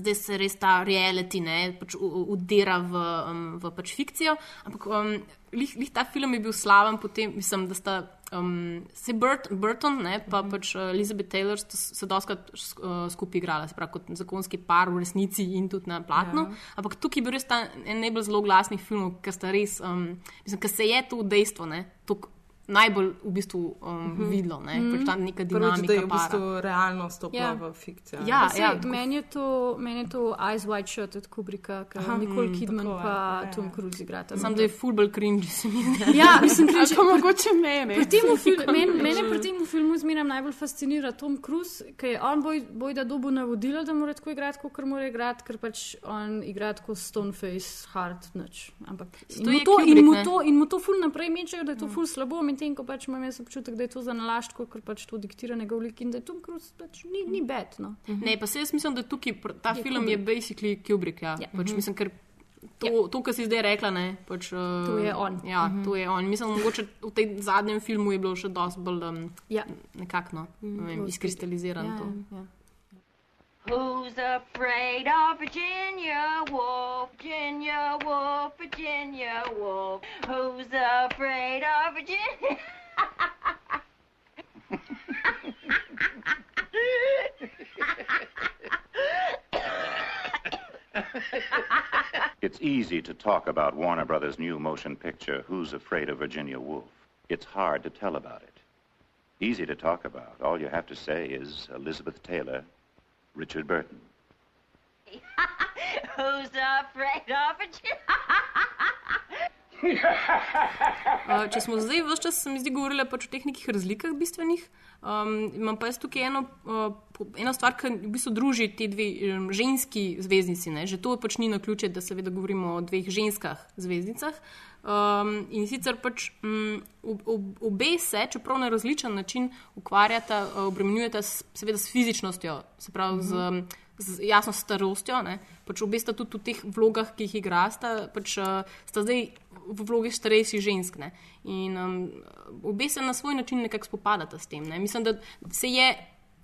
zdaj se res ta reality ne, pač udira v, um, v pač fikcijo. Ampak um, lih, lih ta film je bil slaven, potem mislim, da sta. Um, se Burt, Burton in pa pač uh, Elizabeth Taylor sta se doskrat uh, skupaj igrala, se pravi kot zakonski par v resnici in tudi na platnu. Ja. Ampak tukaj je bil res ta en najbolj zelo glasnih filmov, ker sta res, um, mislim, ker se je to dejstvo, ne, tok, najbolj v bistvu um, Mhm. videlo, ne, pač ta neka dinamika. da je v para. bistvu realno stopila Ja. v fikcijo. Ja, Sej, ja, meni, je to, meni je to Eyes Wide Shut od Kubricka, ki Aha, Nicole mm, Kidman tako, pa ja, ja. Tom Cruise igrata. Sam da je fulbol cringe, se mi zdi. Ja, mislim, Ali cringe- pa mogoče mene. Pri tem fil, men, mene pri tem filmu zmeraj najbolj fascinira Tom Cruise, ker je on boj, boj da dobo navodila, da mora tako igrati, kot mora igrati, ker pač on igra tako stoneface, hard nič. Ampak in To mu je to, in mu ne? to, in mu to ful naprej mečejo, da je to ful slabo, medtem ko pač imam jaz občutek, da je to za nalaščko, ker pač to diktira njegov lik in da je Tom Cruise pač ni, ni bed. No. Ne, pa se jaz mislim, da tukaj ta Je film je basically Kubrick. Ja. Ja. Pač, Mhm. mislim, ker to, to, kar si zdaj rekla, ne, pač, uh, To je on. Ja, Mhm. to je on. Mislim, mogoče v tem zadnjem filmu je bilo še dosti bolj um, ja. nekako no, ne vem, izkristalizirano. Ja, to. ja. Who's afraid of Virginia Woolf? Virginia Woolf, Virginia Woolf. Who's afraid of Virginia? It's easy to talk about Warner Brothers' new motion picture, Who's Afraid of Virginia Woolf? It's hard to tell about it. Easy to talk about. All you have to say is Elizabeth Taylor, Richard Burton. Who's afraid of Virginia? Uh, če smo zdaj vse čas, se mi zdi, govorili pač o teh nekih razlikah bistvenih, um, imam pa jaz tukaj eno, uh, eno stvar, ki v bistvu druži ti dve um, ženski zvezdnici. Ne? Že to pač ni na ključe, da seveda govorimo o dveh ženskah zvezdnicah. Um, in sicer pač um, ob, ob, obe se, čeprav na različen način, ukvarjata, uh, obremenjujeta s, seveda s fizičnostjo, se pravi z, um, z jasno starostjo. Ne? Pač obe sta tudi v teh vlogah, ki jih igrata, pač, uh, sta zdaj v vlogi starejših žensk. Ne? In um, obe se na svoj način nekako spopadata s tem. Ne? Mislim, da se je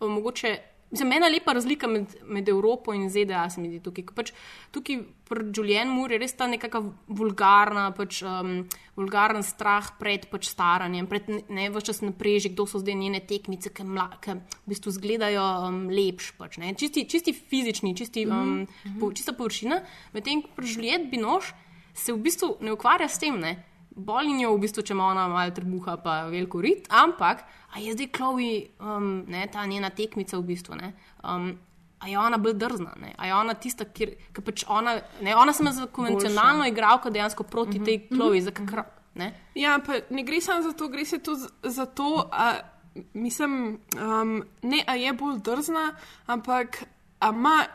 uh, mogoče. Mislim, ena lepa razlika med, med Evropo in ZDA se mi zdi tukaj. Pač, tukaj pri Julian Moore je res ta nekakšna vulgarna, pač, um, vulgaren strah pred pač staranjem, pred ne, več čas napreži, kdo so zdaj njene tekmice, ki mla- ki v bistvu izgledajo um, lepš. Pač, ne. čisti, čisti fizični, čisti, um, po, čista površina. Medtem ko pri Juliet Binoš se v bistvu ne ukvarja s tem. Ne. Bolj njo v bistvu, če ima ona malo trbuha, pa veliko rit, ampak a je zdaj Chloe, um, ne, ta njena tekmica v bistvu. Ne, um, A je ona bolj drzna, ne? a je ona tista, ki pač ona, ne, ona sama za konvencionalno igralko dejansko proti mm -hmm. tej Chloe, mm -hmm. za kakr. Ne? Ja, pa ne gre samo za to, gre se tudi za to, a, mislim, um, ne, a je bolj drzna, ampak a ima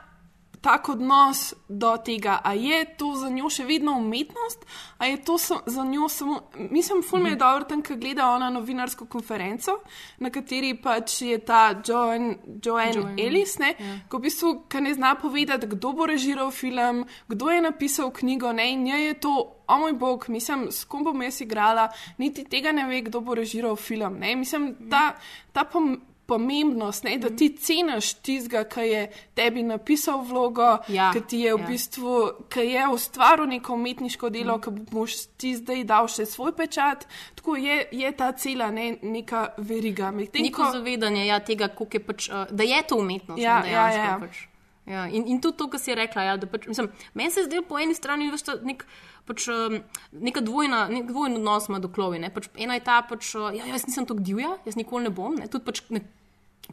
tak odnos do tega, a je to za njo še vedno umetnost, a je to so, za njo samo. Mislim, ful mi je dobro tam, ko gleda ona novinarsko konferenco, na kateri pač je ta Joanne, Joanne, Joanne. Ellis, ne, ja. ko v bistvu ne zna povedati, kdo bo režiral film, kdo je napisal knjigo, ne, in je to. O moj bog, mislim, s kom bom jaz igrala, niti tega ne ve, kdo bo režiral film. Ne? Mislim, ta, ta pom pomembnost, ne, da ti ceniš tistega, ki je tebi napisal vlogo, Ja, ki ti je v ja. bistvu, ki je ustvaril neko umetniško delo, ki boš ti zdaj dal še svoj pečat. Tako je, je ta cela ne, neka veriga. Medtem Neko ko- zavedanje ja, tega, je pač, uh, da je to umetnost. Ja, ne, ja, dejansko ja. Pač. Ja, in, in tudi to, kar si rekla, ja, da pač, mislim, meni se zdi po eni strani veš, nek, pač, um, neka dvojna, nek dvojni odnos ima do klovi. ne. Pač, ena je ta, pač, uh, ja, jaz nisem tako divja, jaz nikoli ne bom. Ne. Tudi Pač, ne,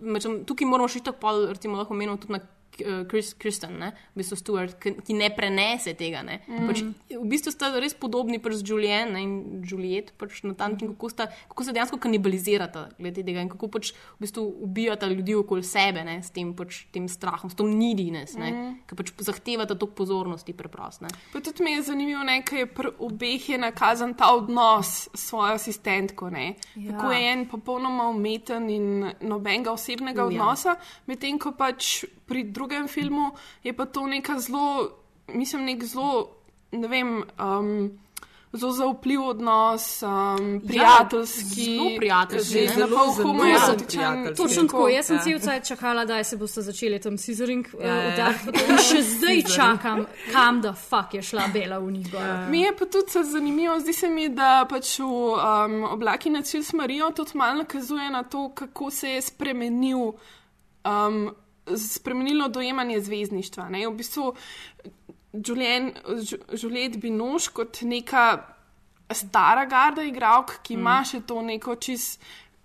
Mečem, tukaj moramo še tako, recimo, lahko omenimo tudi na Chris, Kristen, ne, v bistvu Stewart, ki, ne prenese tega. Ne. Mhm. Pač, v bistvu sta res podobni pač z Julienne in Juliet, pač na ta način, kako, sta, kako se dejansko kanibalizirata glede tega in kako pač v bistvu ubijata ljudi okoli sebe ne, s tem, pač, tem strahom, s tem neediness, ne, Mhm. ki pač zahtevata toliko pozornosti preprosto. ne. Pa tudi mi je zanimivo, ne, ker je pri obeh je nakazan ta odnos s svojo asistentko. Ne. Ja. Kako je en popolnoma umeten in nobenega osebnega Ja. odnosa, medtem ko pač pri drugem filmu je pa to neka zelo, mislim, nek zelo, ne vem. Um, Zelo zaupljiv odnos, um, prijateljski, zelo prijateljski, že Zelo, homoerotičen. prijateljski. Točno tako, jaz sem Ja. cel cel cel čakala, da se boste začeli tam scissoring Ja, ja. uh, udariti. In še zdaj čakam, kam da fuck je šla bela v njih. gor. Mi je pa tudi se zanimivo, zdi se mi, da pač v um, oblaki na cilj smarijo tudi malo nakazuje na to, kako se je spremenil, um, spremenilo dojemanje zvezdništva. Ne? V bistvu Julien, Ju- Juliet Binoš kot neka stara garda igralk, ki ima Mm. še to neko čist.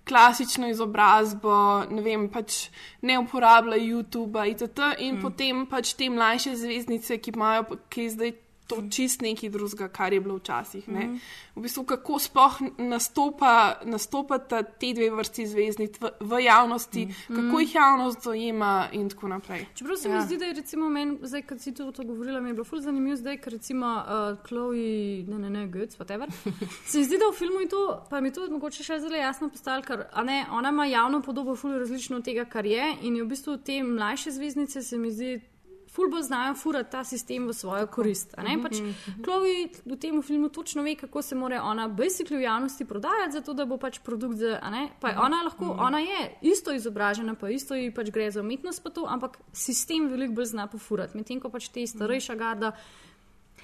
Klasično izobrazbo, ne vem, pač ne uporablja YouTube, itd. in mm. potem pač te mlajše zvezdnice, ki imajo, ki zdaj to čist nekaj drugega, kar je bilo včasih. ne. Mhm. V bistvu, kako sploh nastopa, nastopata te dve vrsti zvezdnic v, v javnosti, mm. kako jih javnost dojema in tako naprej. Čeprav se mi Ja. zdi, da je recimo meni, zdaj, ko si to, govorila, mi je bilo ful zanimivo, zdaj, ker recimo uh, Chloe, ne, ne, ne, Götz, whatever. se mi zdi, da v filmu je to, pa mi to mogoče še zelo jasno postalo, ker ne, ona ima javno podobo ful različno od tega, kar je in je v bistvu te mlajše zvezdnice se mi zdi. Ful bolj znajo furati ta sistem v svojo korist. ne. Pač Chloe v tem filmu točno ve, kako se mora ona basically v javnosti prodajati, zato da bo pač produkt ne. Pa je ona lahko, ona je isto izobražena, pa isto ji pač gre za umetnost, pa to, ampak sistem veliko bolj zna pofurati. Medtem ko pač te starejša garda.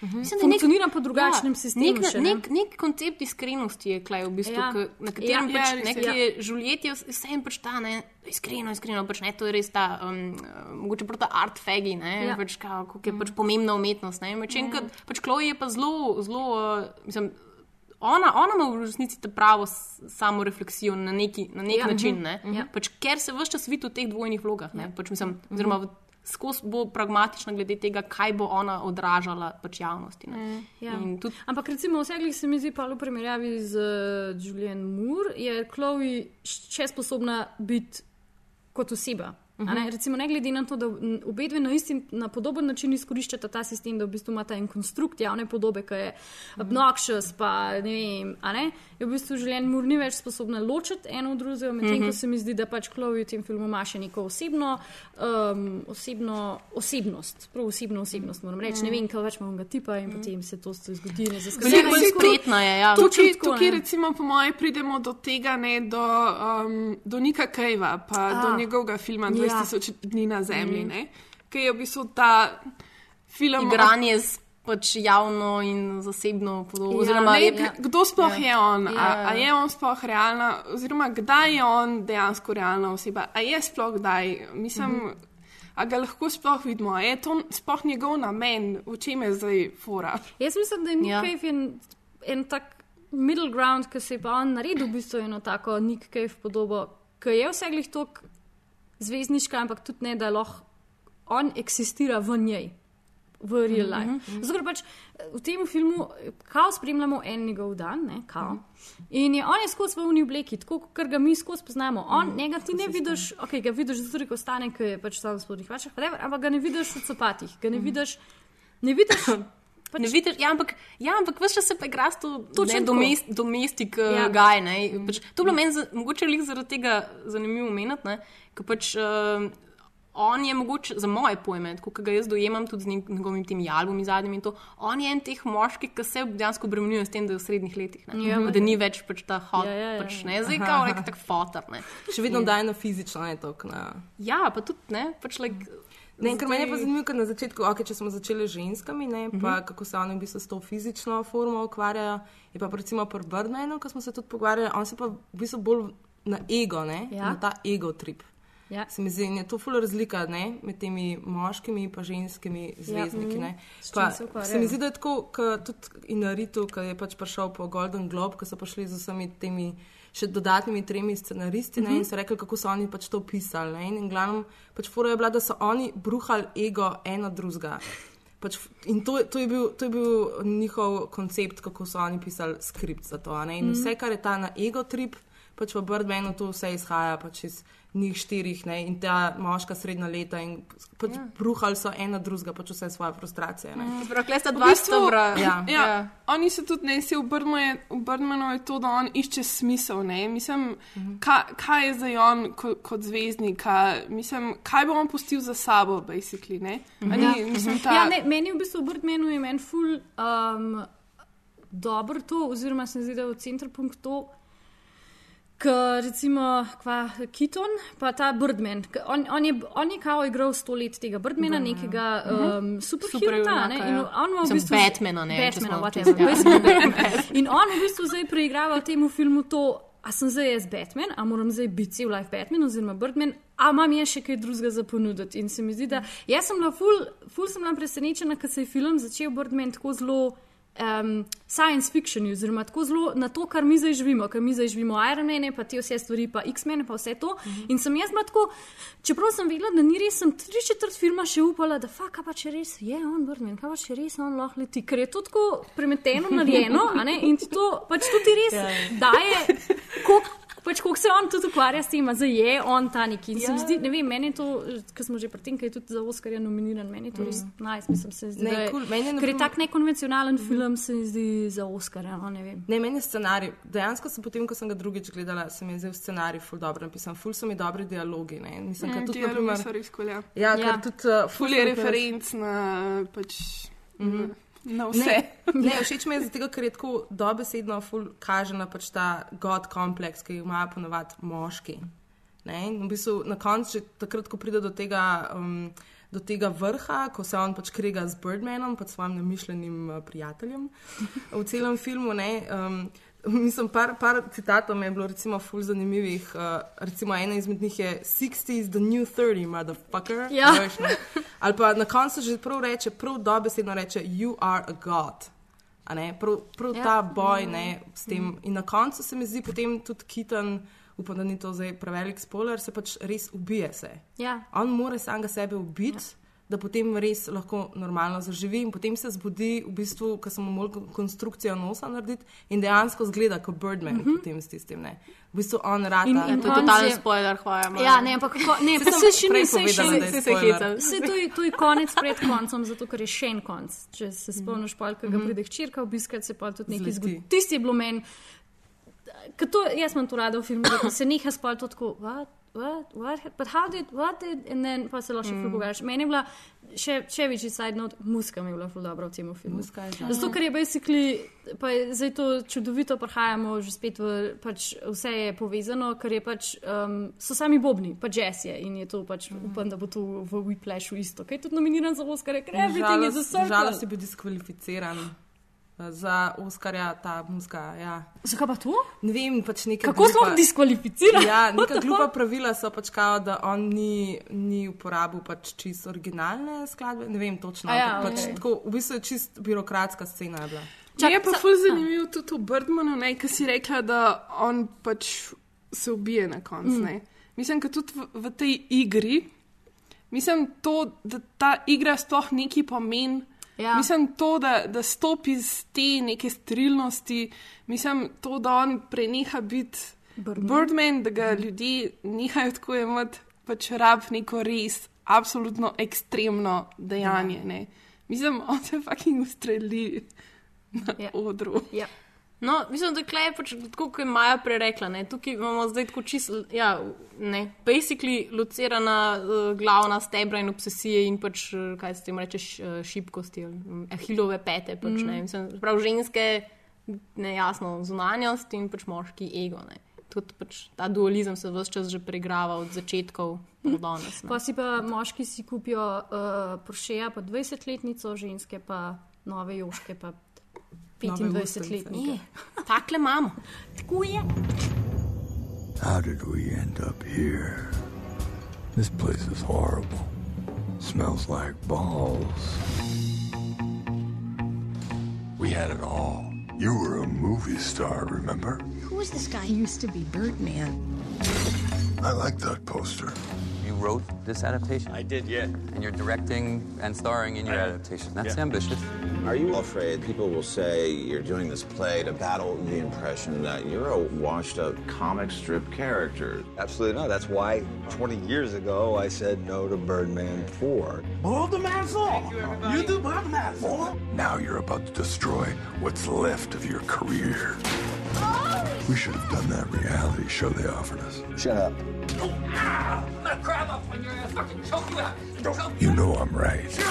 Mislim, da nek- Funkcionira po drugačnem ja, sistemu. Nek, še, ne. nek, nek koncept iskrenosti je klej, v bistvu, Ja. ja. na katerem Ja, ja, pač, ja, res nek je. je Juliet, je vsem pač ta ne, iskreno, iskreno, pač ne, to je res ta, um, mogoče prav ta art fagi, ne, Ja. ja. pač kao, kako je pač pomembna umetnost, ne, medtem ko pač Chloe je pa zelo, zelo, uh, mislim, ona, ona ima v resnici ta pravo samo refleksijo na neki, na nek Ja. ja. način, ne, Mhm. Ja. pač ker se vse čas vidi v teh dvojnih vlogah, ne, pač mislim, oziroma v, skozi bo pragmatična glede tega, kaj bo ona odražala pač javnosti. Ne. Ja. Tudi Ampak recimo vse, ki se mi zdi pa v primerjavi z uh, Julian Moore, je Chloe še sposobna biti kot oseba. Uh -huh. ne? Recimo, ne glede na to, da obe dve na, isti, na podoben način izkoriščata ta sistem, da v bistvu imata en konstrukt javne podobe, ki je obnoxious, pa ne vem, ne, je v bistvu življenje Mur ni več sposobna ločiti eno od drugega, medtem Mhm. ko se mi zdi, da pač Chloe v tem filmu ima še neko osebno, um, osebno osebnost, prav osebno osebnost, moram reči. Ne vem, kaj več imam ga tipa in potem se to zgodi. Bolj spretna je, ja. Tukaj, tako, tukaj ne. recimo, po mojem, pridemo do tega, ne, do, um, do Nika Kejva, pa A. do njegovega filma Ja. 2000 dni na zemlji, ne, ki je v bistvu ta film. igranje s pač javno in zasebno podobo. Ja, oziroma, ne, je, Kdo sploh Ja. je on? A, Ja. a je on sploh realna, oziroma kdaj je on dejansko realna oseba? A je sploh kdaj? Mislim, Mhm. a ga lahko sploh vidimo? A je to sploh njegov namen, v čem je zdaj fora? Jaz mislim, da je Nick Ja. ja. Cave en, en tak middle ground, ki se je pa on naredil, v bistvu eno tako Nick Cave podobo, ki je vse glih tok zvezdniška, ampak tudi ne, da lahko on eksistira v njej. V real life. Mm -hmm. Zato, ker pač v tem filmu, kao spremljamo en njegov dan, ne, kao. In je on je skozi v uni obleki, tako kot ga mi skozi poznamo. On, mm, njega ti ne vidiš, ok, ga vidiš zato, ker ostane, ker je pač tam v spodnjih vašah, ampak ga ne vidiš v copatih, ga ne vidiš, ne vidiš. Pač, ne vidiš, ja, ampak, ja, ampak vse čas se pa igra s to domest, domestik uh, Ja. gaj. ne. Pač, to je bilo meni za, mogoče lik zaradi tega zanimivo omeniti, ker pač uh, on je mogoče za moje pojme, kot ga jaz dojemam tudi z njeg- njegovimi temi albumi zadnjimi in to, on je en teh moških, ki se dejansko obremenjuje s tem, da je v srednjih letih. Ne, Ja. Da ni več pač ta hot, Ja, ja, ja, pač ne, zdaj kao nek tak fotor. Ne. Še vedno daje na fizično, ne toliko na. Ja, pa tudi ne, pač like, Ne, ker meni je pa zanimivo, ker na začetku, okay, če smo začeli z ženskami, ne, pa Mhm. kako se oni v bistvu s to fizično formo ukvarjajo. Je pa recimo pri Birdmanu, ko smo se tudi pogovarjali, on se pa v bistvu bolj na ego, ne, Ja. na ta ego trip. Ja. Se mi zdi, in je to ful razlika ne, med temi moškimi in ženskimi zvezdniki. Mhm. ne. S čim Pa, se se mi zdi, da je tako, kot tudi Inaritu, ki je pač prišel po Golden Globe, ko so prišli z vsemi temi še dodatnimi tremi scenaristi ne, Mhm. in so rekli, kako so oni pač to pisali. Ne, in in glavno, pač fora je bila, da so oni bruhali ego eno drugega. Pač, in to, to, je bil, to je bil njihov koncept, kako so oni pisali skript za to. Ne? In Mhm. vse, kar je ta na ego trip, pač v Birdmanu to vse izhaja pač iz njih štirih ne? in ta moška srednja leta in pač Ja. bruhali so ena drugega, pač vse svoje frustracije. Ne? Prav, tle sta V dva bistvu, stebra. Ja, ja. Ja. Oni se tudi ne, se v v Birdmanu je to, da on išče smisel. Ne? Mislim, Mhm. kaj, kaj je zdaj on kot, kot zvezdnik, kaj, mislim, kaj bo on pustil za sabo, basically. Ne? A Ni, Ja. mislim, ta, Ja, ne, meni v bistvu v Birdmanu je meni ful um, dobro to, oziroma se mi zdi, da je v centrpunkt to, ker recimo kva Kiton, pa ta Birdman, on, on, je, on je kao igral sto let tega Birdmana, Birdmana. nekega Mhm. um, superhirota, ne, in ja. on ima v bistvu... Batmana, ne, Batmana, whatever, basically Batman. In on v bistvu zdaj preigrava v tem filmu to, a sem zdaj jaz Batman, a moram zdaj biti cel life Batman oziroma Birdman, a imam jaz še kaj drugega za ponuditi. In se mi zdi, da jaz sem bila ful, ful sem bila presenečena, ker se je film začel Birdman tako zelo. Um, science fiction, oziroma tako zelo na to, kar mi zdaj živimo, ker mi zdaj živimo Iron Man, pa te vse stvari, pa X-Men, pa vse to. Uh -huh. In sem jaz bila tako, čeprav sem vedela, da ni res, sem tri četrt filma še upala, da fa, kaj pa če res je on Birdman, kaj pa če res on lahko leti, ker je to tako premeteno, narejeno, in to pač tudi res Ja. daje, koliko pač, koliko se on tudi ukvarja s tem, a zdaj je on ta neki. Ja. zdi, ne vem, meni je to, ker smo že pri tem, kaj je tudi za Oscarja nominiran, meni je to res nice, mislim, se zdi, Ne, da je, cool. Meni je na ker je primer- tak nekonvencionalen film, se mi zdi za Oscarja, no, ne vem. Ne, meni je scenarij. Dejansko sem potem, ko sem ga drugič gledala, se mi je zdel scenarij ful dobro napisan, ful so mi dobri dialogi. Ne? Mislim, Mm, mm, tudi, dialogi naprimer, so res kul, ja. Ja, Ja. ker tudi uh, Ful je referenc na, pač, Mhm. Na vse. Ne, ne, všeč mi je zato, ker je tako dobesedno kaže na pač ta god kompleks, ki ga imajo ponovadi moški. Ne? In v bistvu na koncu, takrat, ko pride do tega. Um, Do tega vrha, ko se on pač krega z Birdmanom, pa svojim namišljenim uh, prijateljem v celem filmu. Ne, um, mislim, par, par citatov je bilo recimo ful zanimivih. Uh, recimo ena izmed njih je 60s, the new 30, motherfucker. Ja. Veš. Ali pa na koncu že prav reče, prav dobesedno reče, you are a god. A prav prav Ja. ta boj ne, s tem. In na koncu se mi zdi potem tudi Kitan, upam, da ni to zdaj prevelik spoiler, se pač res ubije se. Ja. On mora samega sebe ubiti, ja. Da potem res lahko normalno zaživi in potem se zbudi, v bistvu, ko sem mu konstrukcijo nosa narediti in dejansko zgleda kot Birdman, mm -hmm. potem s tistim. Ne. V bistvu on rata. In- in To je totalen je- spoiler, hvala. Maja. Ja, ne, ampak ko, ne, sem se še ni, se še se hecal. Se to je, to je konec pred koncem, zato ker je še en konc. Če se spomniš, pa ga Mhm. pride hčerka obiskati, se pa tudi nekaj Zleti. zgodi. Tisti je bilo meni, to, jaz imam to rada v filmu, da se neha spal to tako, what, what, what, but how did, what did, in then pa se lahko še Mm. mm. pogovarjaš. Meni je bila še, še večji side note, muska mi je bila ful dobra v tem filmu. Muska je. Zato, ker je basically, pa je zdaj to čudovito, prihajamo že spet v, pač vse je povezano, ker je pač, um, so sami bobni, pa jazz je in je to pač, upam, da bo to v Whiplashu isto, kaj je tudi nominiran za Oscar, ker everything is a circle. Žalost je bil diskvalificiran. Za Oskarja ta muska. Ja. Zakaj pa to? Ne vem, pač nekaj. Kako smo diskvalificirani? Ja, neka the glupa pravila so pač kao, da on ni, ni uporabil pač čist originalne skladbe. Ne vem točno. A ja, pač okej. tako, v bistvu je čist birokratska scena. je bila. Čak, je pa ful zanimivo tudi v Birdmanu, ki si rekla, da on pač se ubije na koncu. Mm. Mislim, da tudi v, v tej igri, mislim, to, da ta igra sploh neki pomen. Ja. Mislim, to, da, da stopi iz te neke strilnosti, mislim, to, da on preneha biti Birdman. Birdman, da ga ljudje nehajo tako imeti, pač rab neko res, absolutno ekstremno dejanje. Ja. Mislim, on se fucking ustreli na ja. odru. Ja. No, mislim, da je pač, tako, kot je Maja prerekla. Ne? Tukaj imamo zdaj tako čisto, ja, ne, basically locirana uh, glavna stebra in obsesije in pač, uh, kaj se tem reče, uh, šibkosti, ahilove pete. Pač, mm. mislim, prav ženske, nejasno, zunanjost in pač moški ego. Ne? Tudi pač, ta dualizem se vse čas že pregrava od začetkov do danes. Pa si pa moški si kupijo uh, Porsche, pa 20-letnico, ženske pa nove joške. Pa 25-letnike. Takle imamo. Tako je. How did we end up here? This place is horrible. Smells like balls. We had it all. You were a movie star, remember? Who is this guy? He used to be Birdman. I like that poster. You wrote this adaptation? I did, yeah. And you're directing and starring in your I, adaptation. That's yeah. ambitious. Are you afraid people will say you're doing this play to battle the impression that you're a washed up comic strip character? Absolutely not. That's why 20 years ago I said no to Birdman 4. Boil the man's law. You, you do Birdman 4? Now you're about to destroy what's left of your career. We should have done that reality show they offered us. Shut up. Oh, ah! I'm gonna grab up on your ass, fucking choke you out. You know I'm right. Še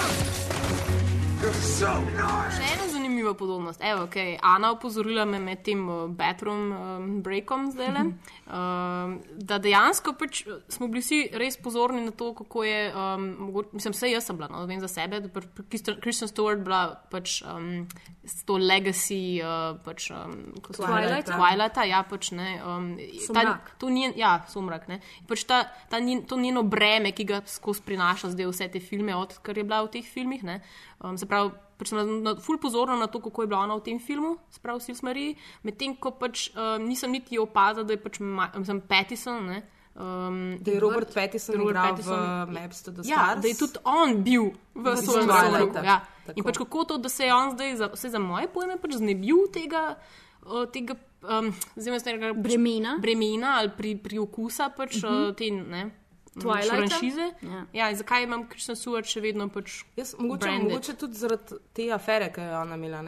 ena zanimiva podobnost. Evo, okay. Ana opozorila me med tem uh, bathroom um, breakom zdaj le, um, da dejansko pač smo bili vsi res pozorni na to, kako je, um, mogoče, mislim, vse jaz sem bila, no, vem za sebe, da je Christian Stewart bila pač um, s to legacy, uh, pač, um, kot so Twilight. Twilight, ja, pač ne. Um, ta, to njen, ja, sumrak, ne. Pač ta, ta njen, to njeno breme, ki ga skozi prinaša zdaj vse te filme, odkar je bila v teh filmih, ne. Um, se pravi, pač sem na, na, ful pozorna na to, kako je bila ona v tem filmu, sprav vsi smeri, medtem ko pač um, nisem niti opazila, da je pač mislim, Pattison. Ne, Um, da je Robert Pattison igral Pattison, v Maps to the ja, Stars. Da je tudi on bil v svojem življenju. Ja. In pač kako to, da se je on zdaj, za, vse za moje pojme, pač znebil tega, uh, tega um, pač bremena. bremena ali pri, pri okusa pač, uh -huh. uh, te, ne, franšize. Ja. Ja, zakaj imam Kristen Stewart še vedno pač? Jaz, mogoče, mogoče tudi zaradi te afere, ki jo je ona imela.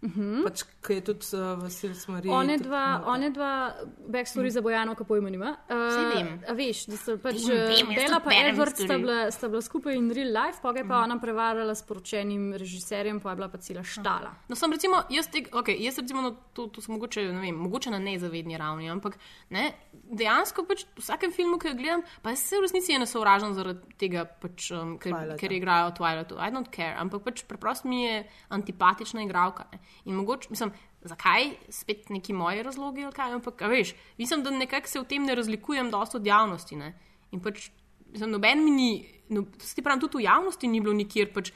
Uh mhm. -huh. pač, ki je tudi uh, v Silsmari. One dva, one dva backstory -huh. za Bojano, kako jim ima. Uh, veš, da so pač Bela in Edward sta bila, sta bila skupaj in real life, pa je pa -huh. ona prevarala s poročenim režiserjem, pa je bila pa cela štala. No, sem recimo, jaz, te, okay, jaz recimo, no, to, to sem mogoče, ne vem, mogoče na nezavedni ravni, ampak ne, dejansko pač v vsakem filmu, ki ga gledam, pa se v resnici je nesovražen zaradi tega, pač, um, ker, ker igrajo Twilight. I don't care, ampak pač preprosto mi je antipatična igralka. Ne. In mogoče, mislim, zakaj, spet neki moji razlogi, ali kaj, ampak, veš, mislim, da nekako se v tem ne razlikujem dosto od javnosti. Ne? In pač, mislim, noben mi ni, no, ti pravim, tudi v javnosti ni bilo nikjer pač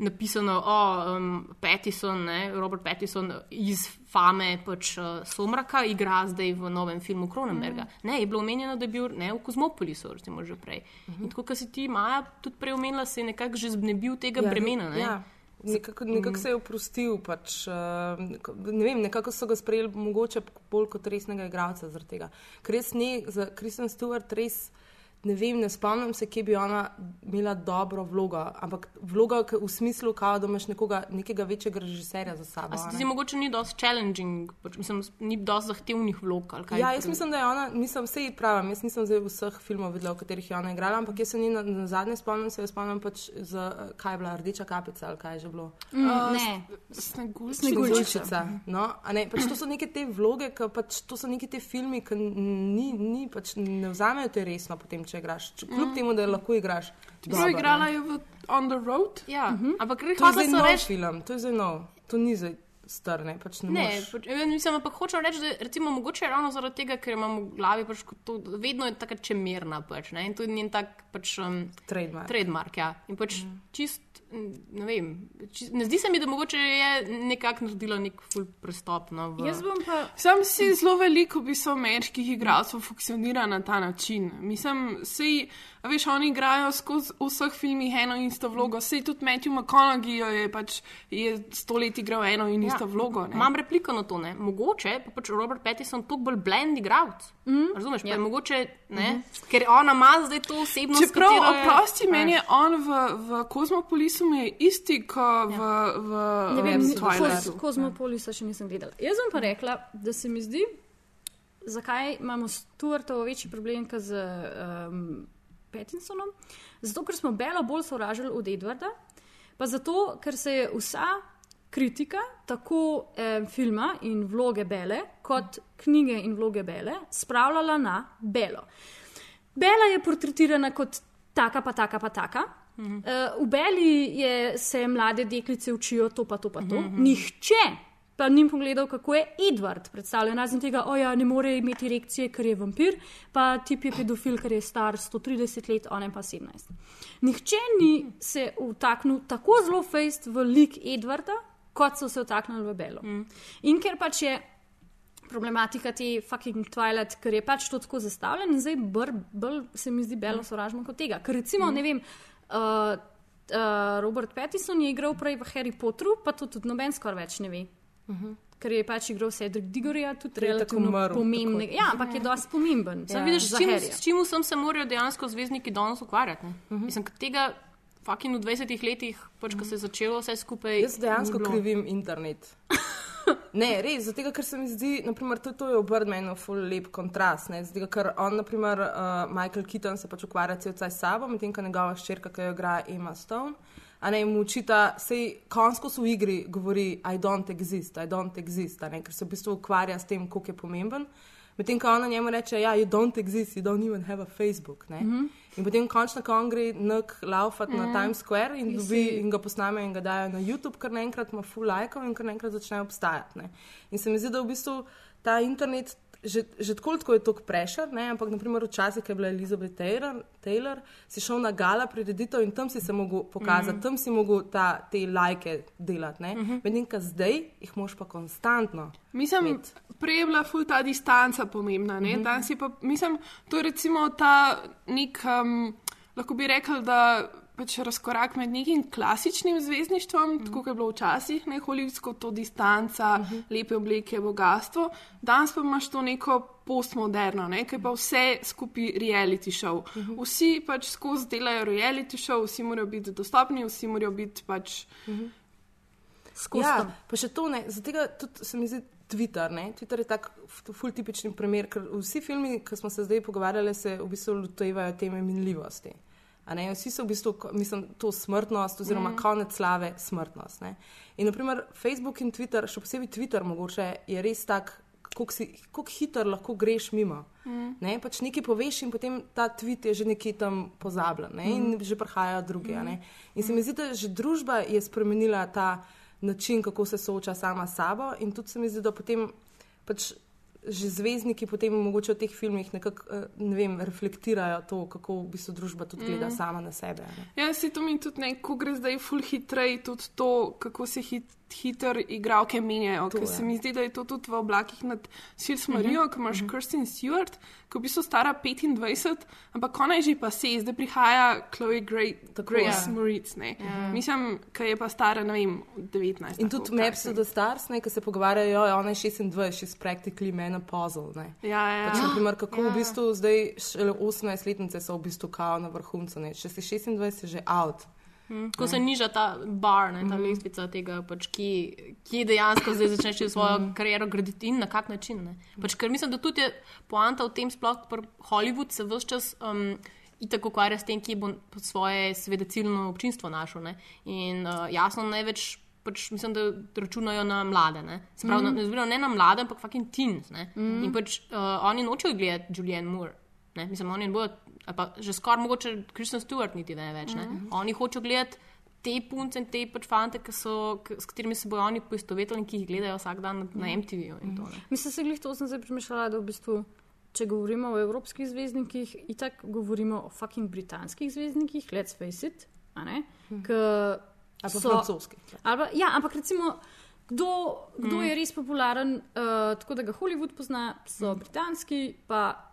napisano, o, um, Pattison, ne, Robert Pattison iz fame pač uh, Somraka igra zdaj v novem filmu Kronenberga. Mm. Ne, je bilo omenjeno, da je bil ne, v Kozmopolisu, recimo že prej. Mm -hmm. In tako, kot si ti, Maja, tudi prej omenila, se je nekako že znebil tega ja, bremena. Ne? Ja. Nekako, nekako se je oprostil. Pač, uh, ne vem, nekako so ga sprejeli, mogoče bolj kot resnega igralca. Ker res ne, za Kristen Stewart res ne vem, ne spomnim se, kje bi ona imela dobro vlogo, ampak vloga v smislu, kao, da imaš nekoga, nekega večjega režiserja za sabo. Se ti mogoče ni dosti challenging, pač, mislim, ni dosti zahtevnih vlog? Ja, jaz mislim, da je ona, nisem vse pravim, jaz nisem zdaj vseh filmov videla, v katerih je ona igrala, ampak jaz se ni na, na zadnje spomnim, se jo spomnim pač za, kaj je bila, rdeča kapica ali kaj je že bilo. Mm, uh, ne, snegulčica. No, ne, pač to so neke te vloge, pač, to so neke te filmi, ki ni, ni, pač ne vzamejo te resno potem če igraš. Kljub mm. temu, da lahko igraš. Zelo igrala je v On the Road. Ja, uh mhm. -huh. ampak to je zelo nov reč... film, to je zelo nov. To ni zdaj strne. Pač ne Ne, pač, ja, mislim, ampak hočem reči, da recimo mogoče ravno zaradi tega, ker imam v glavi pač to, vedno je tako čemerna pač, ne, in to je njen tak pač um, trademark. trademark ja. In pač mm. čist, ne vem, čist, ne zdi se mi, da mogoče je nekako naredila nek full prestop. No, v... Jaz bom pa. Sam si zelo veliko v bistvu ameriških igralcev funkcionira na ta način. Mislim, sej, a veš, oni igrajo skozi vseh filmih eno in isto vlogo. Sej tudi Matthew McConaughey je pač je sto let igral eno in isto vlogo. Ne? Imam repliko na to, ne? mogoče pa pač Robert Pattinson toliko bolj blend igravc. Mm. Razumeš, pa je mogoče, ne, mm -hmm. ker ona ima zdaj to osebnost. Čeprav, katero je- oprosti, meni je veš. on v, v Kozmopolisu mi je isti kot v, v Ne vem, um, Koz, Twilightu. Kozmopolisa še nisem gledala. Jaz bom pa rekla, da se mi zdi, zakaj imamo s Tuartovo večji problem kot z um, Pattinsonom. Zato, ker smo Belo bolj sovražili od Edwarda, pa zato, ker se je vsa kritika tako eh, filma in vloge Bele, kot knjige in vloge Bele, spravljala na Belo. Bela je portretirana kot taka, pa taka, pa taka. Uh, v Beli je, se mlade deklice učijo to, pa to, pa to. Mhm. Nihče pa ni pogledal, kako je Edward predstavljen, razen tega, da ja, ne more imeti erekcije, ker je vampir, pa tip je pedofil, ker je star 130 let, on pa 17. Nihče ni se vtaknil tako zelo fejst v lik Edwarda, kot so se vtaknili v Belo. In ker pač je problematika te fucking Twilight, ker je pač to tako zastavljen, in zdaj bolj, se mi zdi Belo sovražno kot tega. Ker recimo, ne vem. Uh, Uh, Robert Pattinson je igral prej v Harry Potteru, pa to tudi noben skoraj več ne ve. Uh -huh. Ker je pač igral Cedric Digorja, tudi Ker je tako relativno pomemben. Ja, ampak je dosti pomemben. Sam vidiš, za s čim, s čim vsem se morajo dejansko zvezdniki danes ukvarjati. Uh -huh. Mislim, tega fucking v 20 letih, pač, ko se je začelo vse skupaj. Jaz dejansko krivim internet. Ne, res, zato ker se mi zdi, naprimer, tudi to je v Birdmanu ful lep kontrast. Ne, zato ker on, naprimer, uh, Michael Keaton se pač ukvarja cel cel s sabo, medtem ko njegova ščerka, ki jo igra Emma Stone, a ne mu učita, sej konsko v igri govori, I don't exist, I don't exist, a ne, ker se v bistvu ukvarja s tem, koliko je pomemben. Medtem ko ona njemu reče, ja, you don't exist, you don't even have a Facebook. Ne? Mhm. In potem končno, ko on gre nek laufati mm. Mhm. na Times Square in, dobi, in ga posname in ga dajo na YouTube, ker naenkrat ima full lajkov in ker naenkrat začne obstajati. Ne? In se mi zdi, da v bistvu ta internet. Že, že tako, tako je tako prešer, ne? ampak naprimer včasih, ko je bila Elizabeth Taylor, Taylor, si šel na gala prireditev in tam si se mogel pokazati, mm. -hmm. tam si mogel ta, te lajke delati. Mm. -hmm. Medtem, ko zdaj jih moš pa konstantno. Mislim, prej je bila ful ta distanca pomembna. Mhm. Mm-hmm. Pa, mislim, to je recimo ta nek, um, lahko bi rekel, da pač razkorak med nekim klasičnim zvezdništvom, mm-hmm. tako kot je bilo včasih, ne holivudsko, to distanca, mm-hmm. lepe obleke, bogatstvo. Danes pa imaš to neko postmoderno, ne, ki pa vse skupaj reality show. Mm-hmm. Vsi pač skozi delajo reality show, vsi morajo biti dostopni, vsi morajo biti pač. Mm-hmm. Ja, pa še to ne, zato tudi se mi zdi Twitter. Ne? Twitter je tak ful tipični primer, ker vsi filmi, ki smo se zdaj pogovarjali, se v bistvu lotevajo teme minljivosti. Vsi so v bistvu, mislim, to smrtnost, oziroma Mhm. mm. konec slave, smrtnost. Ne. In naprimer Facebook in Twitter, še posebej Twitter, mogoče je res tak, kako kako hitro lahko greš mimo. Mhm. Ne, pač nekaj poveš in potem ta tweet je že nekje tam pozabljen ne, in Mhm. že prihajajo druge. a ne. Mhm. In se mi zdi, da že družba je spremenila ta način, kako se sooča sama s sabo, in tudi se mi zdi, da potem pač že zvezdniki potem mogoče v teh filmih nekako eh, ne vem, reflektirajo to, kako v bistvu družba tudi gleda Mhm. sama na sebe. Ne. Ja, se to mi tudi ne, ko gre zdaj ful hitreje, tudi to, kako se hit, hiter igralke menjajo. Ker se mi zdi, da je to tudi v oblakih nad Sils Marijo, Mhm, ko imaš Kirsten Stewart, ki v bistvu stara 25, ampak ona je že pa se, zdaj prihaja Chloe Gray, Grace ja. Moritz. ne. Ja. Mislim, ki je pa stara, ne vem, 19. In tudi Maps to the Stars, ne, ki se pogovarjajo, ja, ona je 26, she's practically menopausal. Ne. Ja, ja. Pač, Ja. naprimer, kako Ja. v bistvu zdaj šele 18-letnice so v bistvu kao na vrhuncu. Ne. Če si 26, si že out. Mm, Ko se niža ta bar, ne, ta Mhm. lestvica tega, pač, ki, ki dejansko zdaj začneš svojo Mhm. kariero graditi in na kak način. Ne. Pač, ker mislim, da tudi je poanta v tem, sploh Hollywood se vse čas. Um, Itak ukvarja s tem, ki bo svoje, seveda, ciljno občinstvo našel. Ne? In uh, jasno, največ, pač, mislim, da računajo na mlade. Ne, Mhm. mm. ne, ne na mlade, ampak fucking teens. Ne? Mhm. In pač uh, oni nočejo gledati Julianne Moore. Ne? Mislim, oni bodo, pa že skoraj mogoče Kristen Stewart niti ne več. Ne? Mhm. Oni hočejo gledati te punce in te pač fante, ki so, s katerimi se bojo oni poistovetili in ki jih gledajo vsak dan na, na MTV-ju. in to, ne. Mislim, se glih to sem zdaj premišljala, da v bistvu, če govorimo o evropskih zvezdnikih, itak govorimo o fucking britanskih zvezdnikih, let's face it. a ne, K, Ali pa so- francoskih. Ali pa, ja, ampak recimo, kdo, kdo Mm. je res popularen, uh, tako da ga Hollywood pozna, so britanski, pa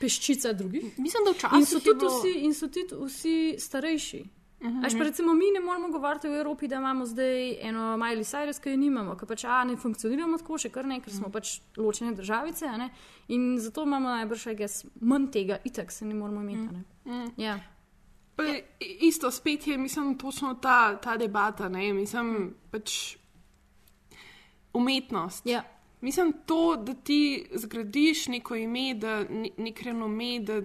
peščica drugih. Mislim, da In včasih so je tudi, bilo- vsi, in so tudi vsi starejši. Mhm. Až pa recimo mi ne moremo govoriti v Evropi, da imamo zdaj eno Miley Cyrus, ki jo nimamo, ker pač a, ne funkcioniramo tako še kar ne, ker smo pač ločene državice. a ne. In zato imamo najbrž, guess, manj tega, itak se ne moramo imeti. a ne. Mm. Ja. Pa je- isto spet je, mislim, točno ta, ta debata, ne, mislim, pač umetnost. Ja. Mislim, to, da ti zgradiš neko ime, da ne- nek renome, da,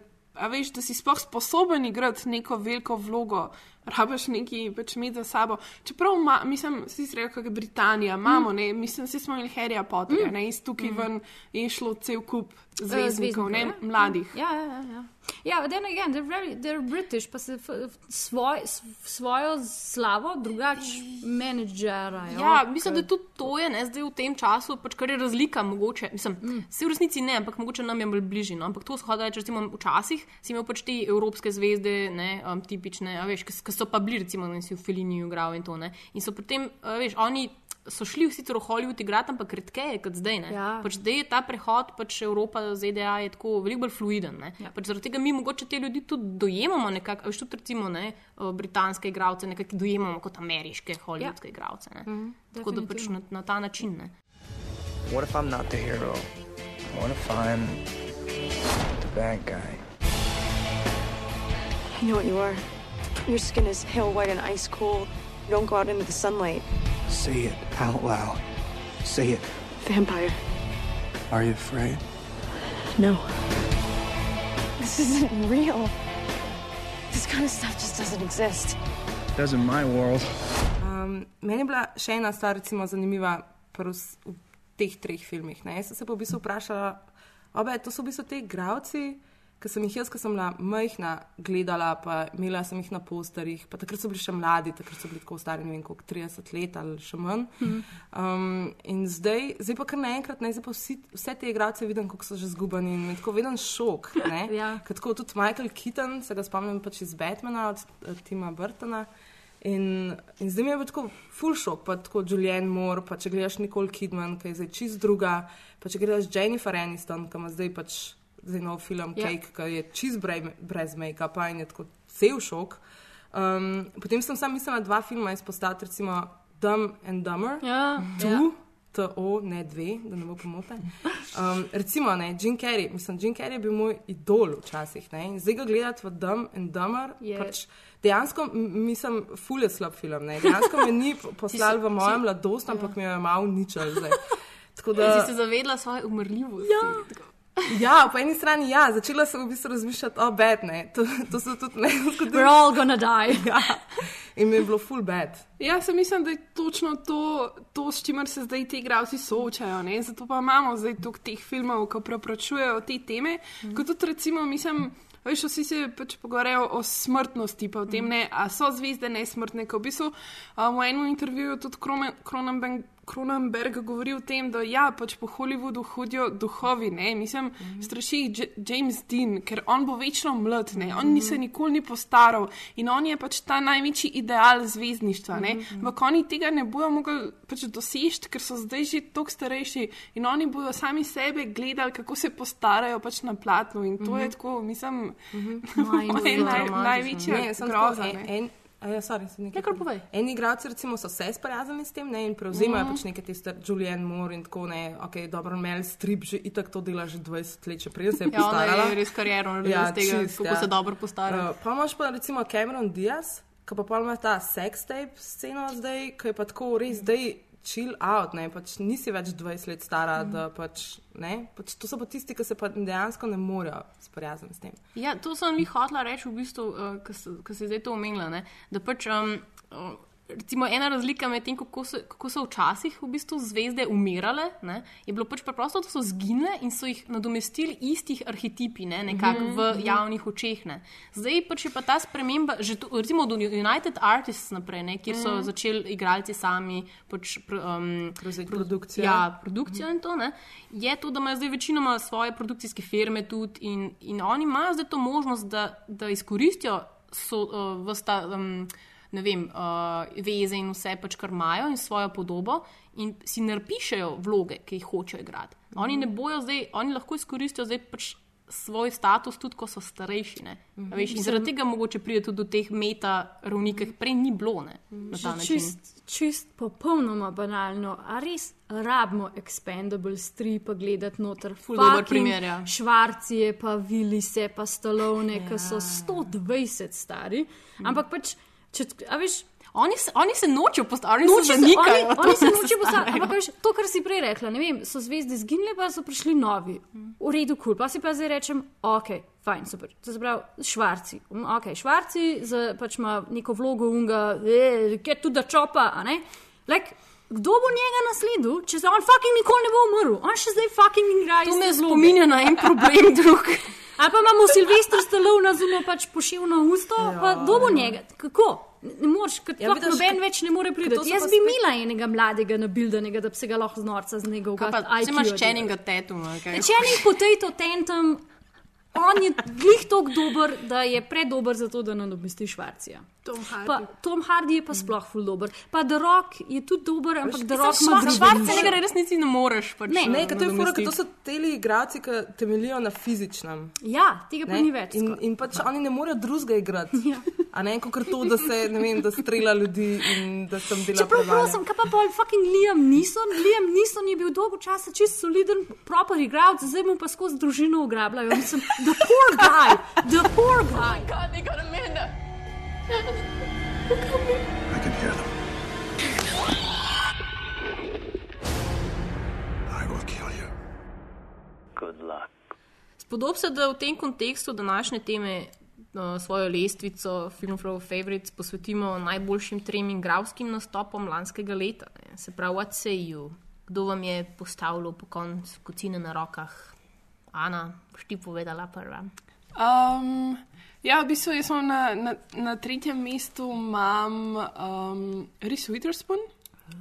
veš, da si sploh sposoben igrati neko veliko vlogo, rabiš neki pač imeti za sabo. Čeprav, ma, mislim, si si rekel, kot Britanija, imamo, Mm. ne, mislim, vsi smo imeli Harryja Potterja, Mm. ne, iz tukaj Mm. ven je šlo cel kup Eh, zvezdnikov, ne, ja. mladih. Ja, ja, ja. ja. Ja, but then again, they're, very, they're British, pa se f, f, svoj, s- svojo slavo drugače menedžerajo. Ja, mislim, da tudi to je ne, zdaj v tem času, pač kar je razlika. Mogoče, mislim, mm. Se v resnici ne, ampak mogoče nam je bolj bližje. No? Ampak to se hoče reči, recimo, včasih si imel pač te evropske zvezde, ne, um, tipične, a veš, ki so pa bili, recimo, da si v Feliniju igral in to. Ne? In so potem, a veš, oni. So šli vsi v Hollywood igrati, ampak redkeje kot zdaj. Ja. Pač zdaj je ta prehod, pač Evropa, ZDA je tako veliko bolj fluiden. Ja. Pač zaradi tega mi mogoče te ljudi tudi dojemamo nekako, veš tudi recimo ne, o, britanske igralce nekako dojemamo kot ameriške hollywoodske ja. igralce. Ne. Mhm, Tako da pač na, na ta način. Ne. What if I'm not the hero? What if I'm the bad guy? I know what you are. Your skin is pale white and ice cold. You don't go out into the sunlight. Say it out loud. Say it. Vampire. Are you afraid? No. This isn't real. This kind of stuff just doesn't exist. Does in my world. Um, meni je bila še ena stvar, recimo, zanimiva pri vs- v teh treh filmih. Ne? Jaz sem se pa v bistvu vprašala, obe, to so v bistvu te igravci, ki sem jih jaz, ko sem bila majhna, gledala, pa imela sem jih na posterjih, pa takrat so bili še mladi, takrat so bili tako stari, ne vem, koliko 30 let ali še manj. Mhm. Um, in zdaj, zdaj pa kar naenkrat, ne, zdaj pa vsi, vse te igralce vidim, kako so že zgubani in mi je tako veden šok. Ja. Ker tako tudi Michael Keaton, se ga spomnim pač iz Batmana, od eh, Tima Burtona. In, in zdaj mi je tako full shock, pa tako Julian Moore, pa če gledaš Nicole Kidman, ki je zdaj čist druga, pa če gledaš Jennifer Aniston, ki ima zdaj pač zdaj nov film Ja. Cake, ki je čist brez, brez make-upa in je tako cel šok. Um, potem sem sam mislila dva filma izpostaviti, recimo Dumb and Dumber. Ja, tu. ja. To, ne dve, da ne bo pomote. Um, recimo, ne, Jim Carrey, mislim, Jim Carrey je bil moj idol včasih. Ne, in zdaj ga gledati v Dumb and Dumber. Je- Pač dejansko, mislim, ful je slab film. Ne. Dejansko me ni poslal v mojo mladost, ampak mi je malo uničal zdaj. Tako da, Si se zavedla svoje umrljivosti. Ja. Ja, po eni strani ja, začela sem v bistvu razmišljati o bed, ne. To, to so tudi ne zgodilo. We're all gonna die. ja. In mi je bilo full bed. Ja, se mislim, da je točno to, to s čimer se zdaj ti igralci soočajo. Ne? Zato pa imamo zdaj toliko teh filmov, ki preprečujejo te teme. Mm. Kot tudi, recimo, mislim. Veš, vsi se pač pogovarjajo o smrtnosti, pa o tem, ne, a so zvezde nesmrtne. Ko v bistvu um, v enem intervjuju tudi Kronen- Cronenberg govori o tem, da ja, pač po Hollywoodu hodijo duhovi. Ne. Mislim, mm. straši jih J- James Dean, ker on bo večno mlad, ne. on ni se nikoli ni postaral in on je pač ta največji ideal zvezdništva. Ne. Ampak oni tega ne bojo mogli pač doseči, ker so zdaj že toliko starejši in oni bodo sami sebe gledali, kako se postarajo pač na platnu. In to je tako, mislim, Maj, moje no, naj, dramatično. največja Ne, groza. Ja, sorry, sem nekaj. Ja, kar povej. Eni igralci recimo so se sprijaznili s tem ne, in prevzemajo mm. pač neke tiste Julian Moore in tako ne, ok, dobro, Mel Strip že itak to dela že 20 let, če prej se je Ja, ona postarala. je res kariero naredila iz tega, kako se dobro postara. Uh, pa imaš pa recimo Cameron Diaz, ki pa pa ima ta sex tape sceno zdaj, ki je pa tako res zdaj chill out, ne, pač nisi več 20 let stara, mm. da pač, ne, pač to so pa tisti, ki se pa dejansko ne morejo sprijazniti s tem. Ja, to sem jih hotela reči, v bistvu, uh, ko si zdaj to omenila. Ne? Da pač um, uh, recimo, ena razlika med tem, kako so, kako so včasih v bistvu zvezde umirale, ne, je bilo pač preprosto, da so zginile in so jih nadomestili istih arhetipi, ne, nekako Mhm, v mhm. javnih očeh. Ne. Zdaj pač je pa ta sprememba, že to, recimo od United Artists naprej, ne, kjer so Mhm. začeli igralci sami pač, pr, um, produkcijo. Ja, produkcijo in to, ne, je to, da imajo zdaj večinoma svoje produkcijske firme tudi in, in oni imajo zdaj to možnost, da, da izkoristijo so, uh, vsta, um, ne vem, uh, veze in vse, pač, kar imajo in svojo podobo, in si napišejo vloge, ki jih hočejo igrati. Oni ne bojo zdaj, oni lahko izkoristijo zdaj pač svoj status, tudi ko so starejši. ne. Mhm. A Veš, in zaradi tega mogoče pride tudi do teh meta ravnikov, ki jih prej ni bilo. Ne, Že način. čist, čist popolnoma banalno, a res rabimo Expendables 3 pa gledati noter. Ful dober Fucking primer, ja. Švarcije, pa Vilise, pa Stalovne, ja. ki so 120 stari. Ampak pač, če, a veš. Oni se, oni se nočejo postaviti, Noče se zanikajo. oni, oni se nočejo postaviti. Ampak veš, to, kar si prej rekla, ne vem, so zvezde zginile, pa so prišli novi. V redu, kul. Cool. Pa si pa zdaj rečem, ok, fajn, super. To se pravi, švarci. Mm, Ok, švarci za, pač ima neko vlogo unga, eh, ki je tudi da čopa, a ne? Like, Kdo bo njega nasledil, če se on fucking nikoli ne bo umrl? On še zdaj fucking igra. To me spominja na en problem drug. Ali pa imamo Silvestr Stallone zunaj pač poševno usto, ja, pa kdo bo njega? Kako? Ne moreš, kot Ja, ja, vidiš, noben več ne more priti. to Jaz bi spet- imela enega mladega nabildanega, da bi se ga lahko z norca z njega Kaj pa, ugadila. če imaš čeninga tetuma. kaj? Čening potato tentam, on je glih tako dober, da je predober za to, da nadomesti Švarcija. Tom Hardy. Pa, Tom Hardy je pa sploh ful dober. Pa The Rock je tudi dober, ampak The Rock ima drugo Švarcenega resnici ne moreš. Pač, Ne, Ne, ker to je nadomestiti. to so teli igralci, ki temeljijo na fizičnem. Ja, tega pa Ne? ni več. In, in pač oni ne morejo drugega igrati. Ja. A ne kot to, da se ne vem, da strela ljudi in da sem bila. Čeprav prosim, kaj pa pol fucking Liam Neeson? Liam Neeson je bil dolgo časa čist soliden, proper igralec, zdaj mu pa skozi družino ugrabljajo. Mislim, the poor guy, the poor guy. God, they got Amanda. I can hear them. I will kill you. Good luck. Spodob se, da v tem kontekstu današnje teme uh, svojo lestvico Film Our Favorites posvetimo najboljšim trem igralskim nastopom lanskega leta. Ne. Se pravi, what say you? Kdo vam je postavljal po koncu kocine na rokah? Ana, boš ti povedala prva. Um, ja, v bistvu jaz sem na, na, na tretjem mestu, imam um, Reese Witherspoon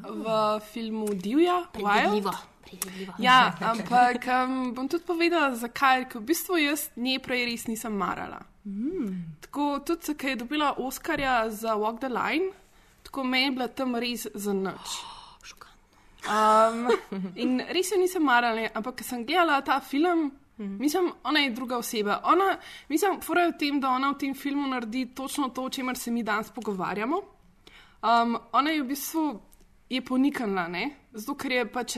v filmu Divja, Wild. Predvidljivo. Ja, ampak um, bom tudi povedala, zakaj. Ker v bistvu jaz nje prej res nisem marala. Mm. Tako tudi, ker je dobila Oscarja za Walk the Line, tako meni je bila tam res za noč. Um, in res jo nisem marala, ampak ker sem gledala ta film, mislim, ona je druga oseba. Ona, mislim, fora je v tem, da ona v tem filmu naredi točno to, o čemer se mi danes pogovarjamo. Um, ona je v bistvu je poniknila, ne? zato ker je pač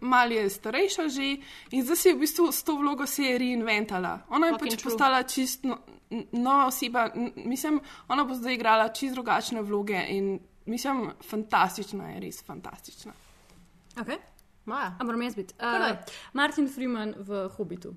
malo je starejša že in zdaj si je v bistvu s to vlogo se je reinventala. Ona je Fucking pač true. postala čist no, nova oseba, mislim, ona bo zdaj igrala čist drugačne vloge in mislim, fantastična je, res fantastična. Okay. Maja. A moram jaz biti. Uh. Martin Freeman v Hobbitu.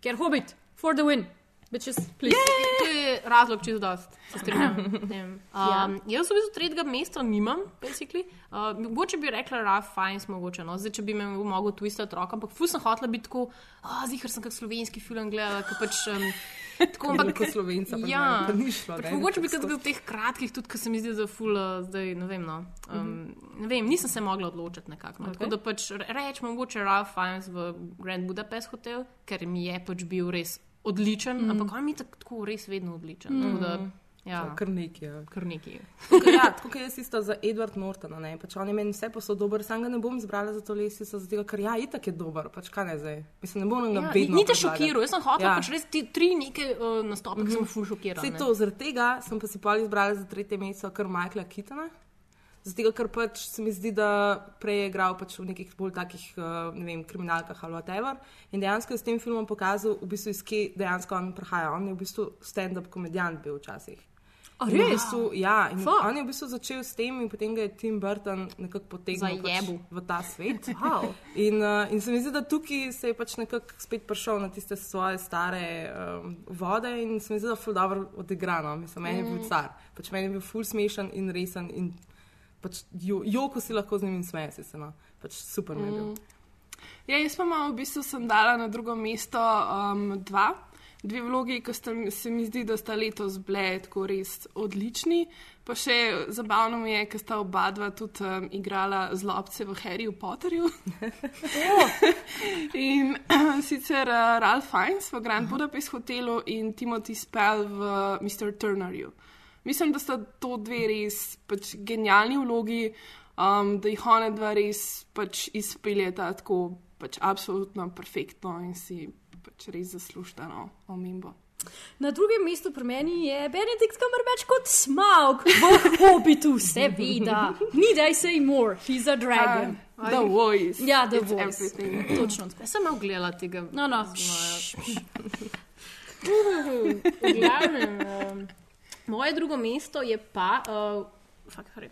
Ker Hobbit, for the win. Bitches, please. To je razlog, če dost. Se strinjam. Ne vem. um, jaz v bistvu tretjega mesta nimam, basically. Uh, mogoče bi rekla Ralph Fiennes, mogoče. No. Zdaj, če bi me mogel twistati roko, ampak ful sem hotela biti tako, ah, zihar sem kak slovenski film gledala, ki pač. Um, Tako, ampak Kot slovenca, pa ja, ne, pa ni šlo, pač mogoče bi kot v teh kratkih, tudi, ker se mi zdi, da ful, uh, zdaj ne vem. No, um, ne vem nisem se mogla odločiti nekako. No. Ok. Tako da pač re- rečemo mogoče Ralph Fiennes v Grand Budapest Hotel, ker mi je pač bil res odličen, Mhm. mm. ampak on mi je tak- tako res vedno odličen. Mm. Tako da, ja, Kar nekaj. Ja. kar. Tako kot- ja, tako kot jaz isto za Edward Nortona. Ne? Pač on je meni vse posod dober, sam ga ne bom zbrala za to lestvico, zato ker ja, itak je dober. Pač kaj ne zdaj? Mislim, ne bom ga Ja, vedno. ni te šokiral, jaz sem hotel Ja. ja. pač res ti tri neke uh, nastope, ki so me ful šokirali. Vse to, zaradi tega sem pa si pol izbrala za tretje mesto kar Michaela Kitona. Zato, ker pač se mi zdi, da prej je igral pač v nekih bolj takih, uh, ne vem, kriminalkah ali whatever. In dejansko je s tem filmom pokazal, v bistvu, iz kje dejansko on prihaja. On je v bistvu stand-up komedijant bil včasih. A In v bistvu, ja, in Fuck. on je v bistvu začel s tem, in potem ga je Tim Burton nekako potegnil pač v ta svet. Wow. In, uh, in se mi zdi, da tukaj se je pač nekako spet prišel na tiste svoje stare um, vode in se mi zdi, da je ful dobro odigrano. Mislim, meni je bil car. Pač meni je bil ful smešen in resen in pač jo, joko si lahko z njim in smeje se. No. Pač super mi je bil. Mm. Ja, jaz pa imam v bistvu sem dala na drugo mesto um, dva. Dve vlogi, ki sta, se mi zdi, da sta letos bile tako res odlični. Pa še zabavno mi je, ker sta oba dva tudi um, igrala zlobce v Harryju Potterju. in sicer uh, Ralph Fiennes v Grand Budapest hotelu in Timothy Spell v Mr. Turnerju. Mislim, da sta to dve res pač, genialni vlogi, um, da jih ona dva res pač, izpeljeta tako pač, absolutno perfektno in si pač, res zaslužita no, omembo. Na drugem mestu pri meni je Benedikt Cumberbatch kot Smaug v Hobbitu, seveda. Need I say more, he's a dragon. Ah, the voice. Ja, the It's voice. everything. Točno tako. Jaz sem malo gledala tega. No, no. V glavnem, um, moje drugo mesto je pa. Uh, fuck, sorry.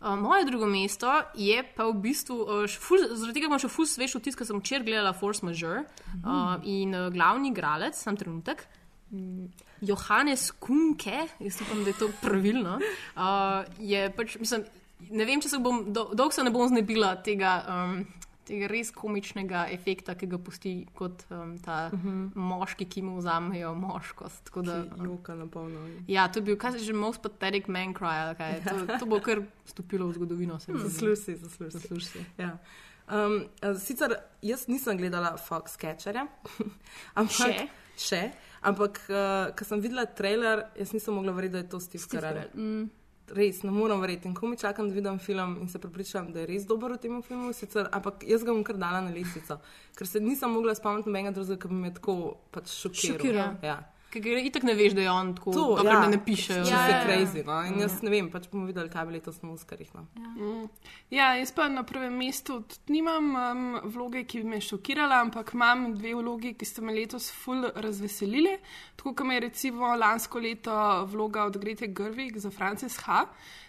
Uh, moje drugo mesto je pa v bistvu, uh, ful, zaradi tega imam še ful svež vtis, ker sem včeraj gledala Force Majeure uh, in uh, glavni igralec, sam trenutek, mm, Johannes Kunke, jaz upam, da je to pravilno, uh, je pač, mislim, ne vem, če se bom, do, dolgo se ne bom znebila tega. Um, Tega res komičnega efekta, ki ga pusti kot um, ta uh -huh. moški, ki mu vzamejo moškost. tako Da, Ki joka na polno. Ja, to je bil, kaj se že most pathetic man cry, kaj. To, to bo kar stopilo v zgodovino. se mi zdi. Zasluž si, zasluž si. Zasluž si. Ja. Um, sicer jaz nisem gledala Fox Catcherja, ampak, Še? še, ampak uh, ko sem videla trailer, jaz nisem mogla verjeti, da je to Steve Steve. Carell, mm. Res, ne morem verjeti. In ko mi čakam, da vidim film in se prepričam, da je res dober v tem filmu, sicer, ampak jaz ga bom kar dala na lestvico, ker se nisem mogla spomniti nobenega drugega, ki bi me tako pač šokiral. Šokiral. Ja. Ker ga itak ne veš, da je on tako, To, dokler ja, ne napišejo. Če Ja, se ja, ja. crazy, no. In jaz ne vem, pač bomo videli, kaj bo letos na Oscarjih. No. Mm. Ja, jaz pa na prvem mestu tudi nimam um, vloge, ki bi me šokirala, ampak imam dve vlogi, ki ste me letos ful razveselili. Tako kot me je recimo lansko leto vloga od Grete Gerwig za Frances H.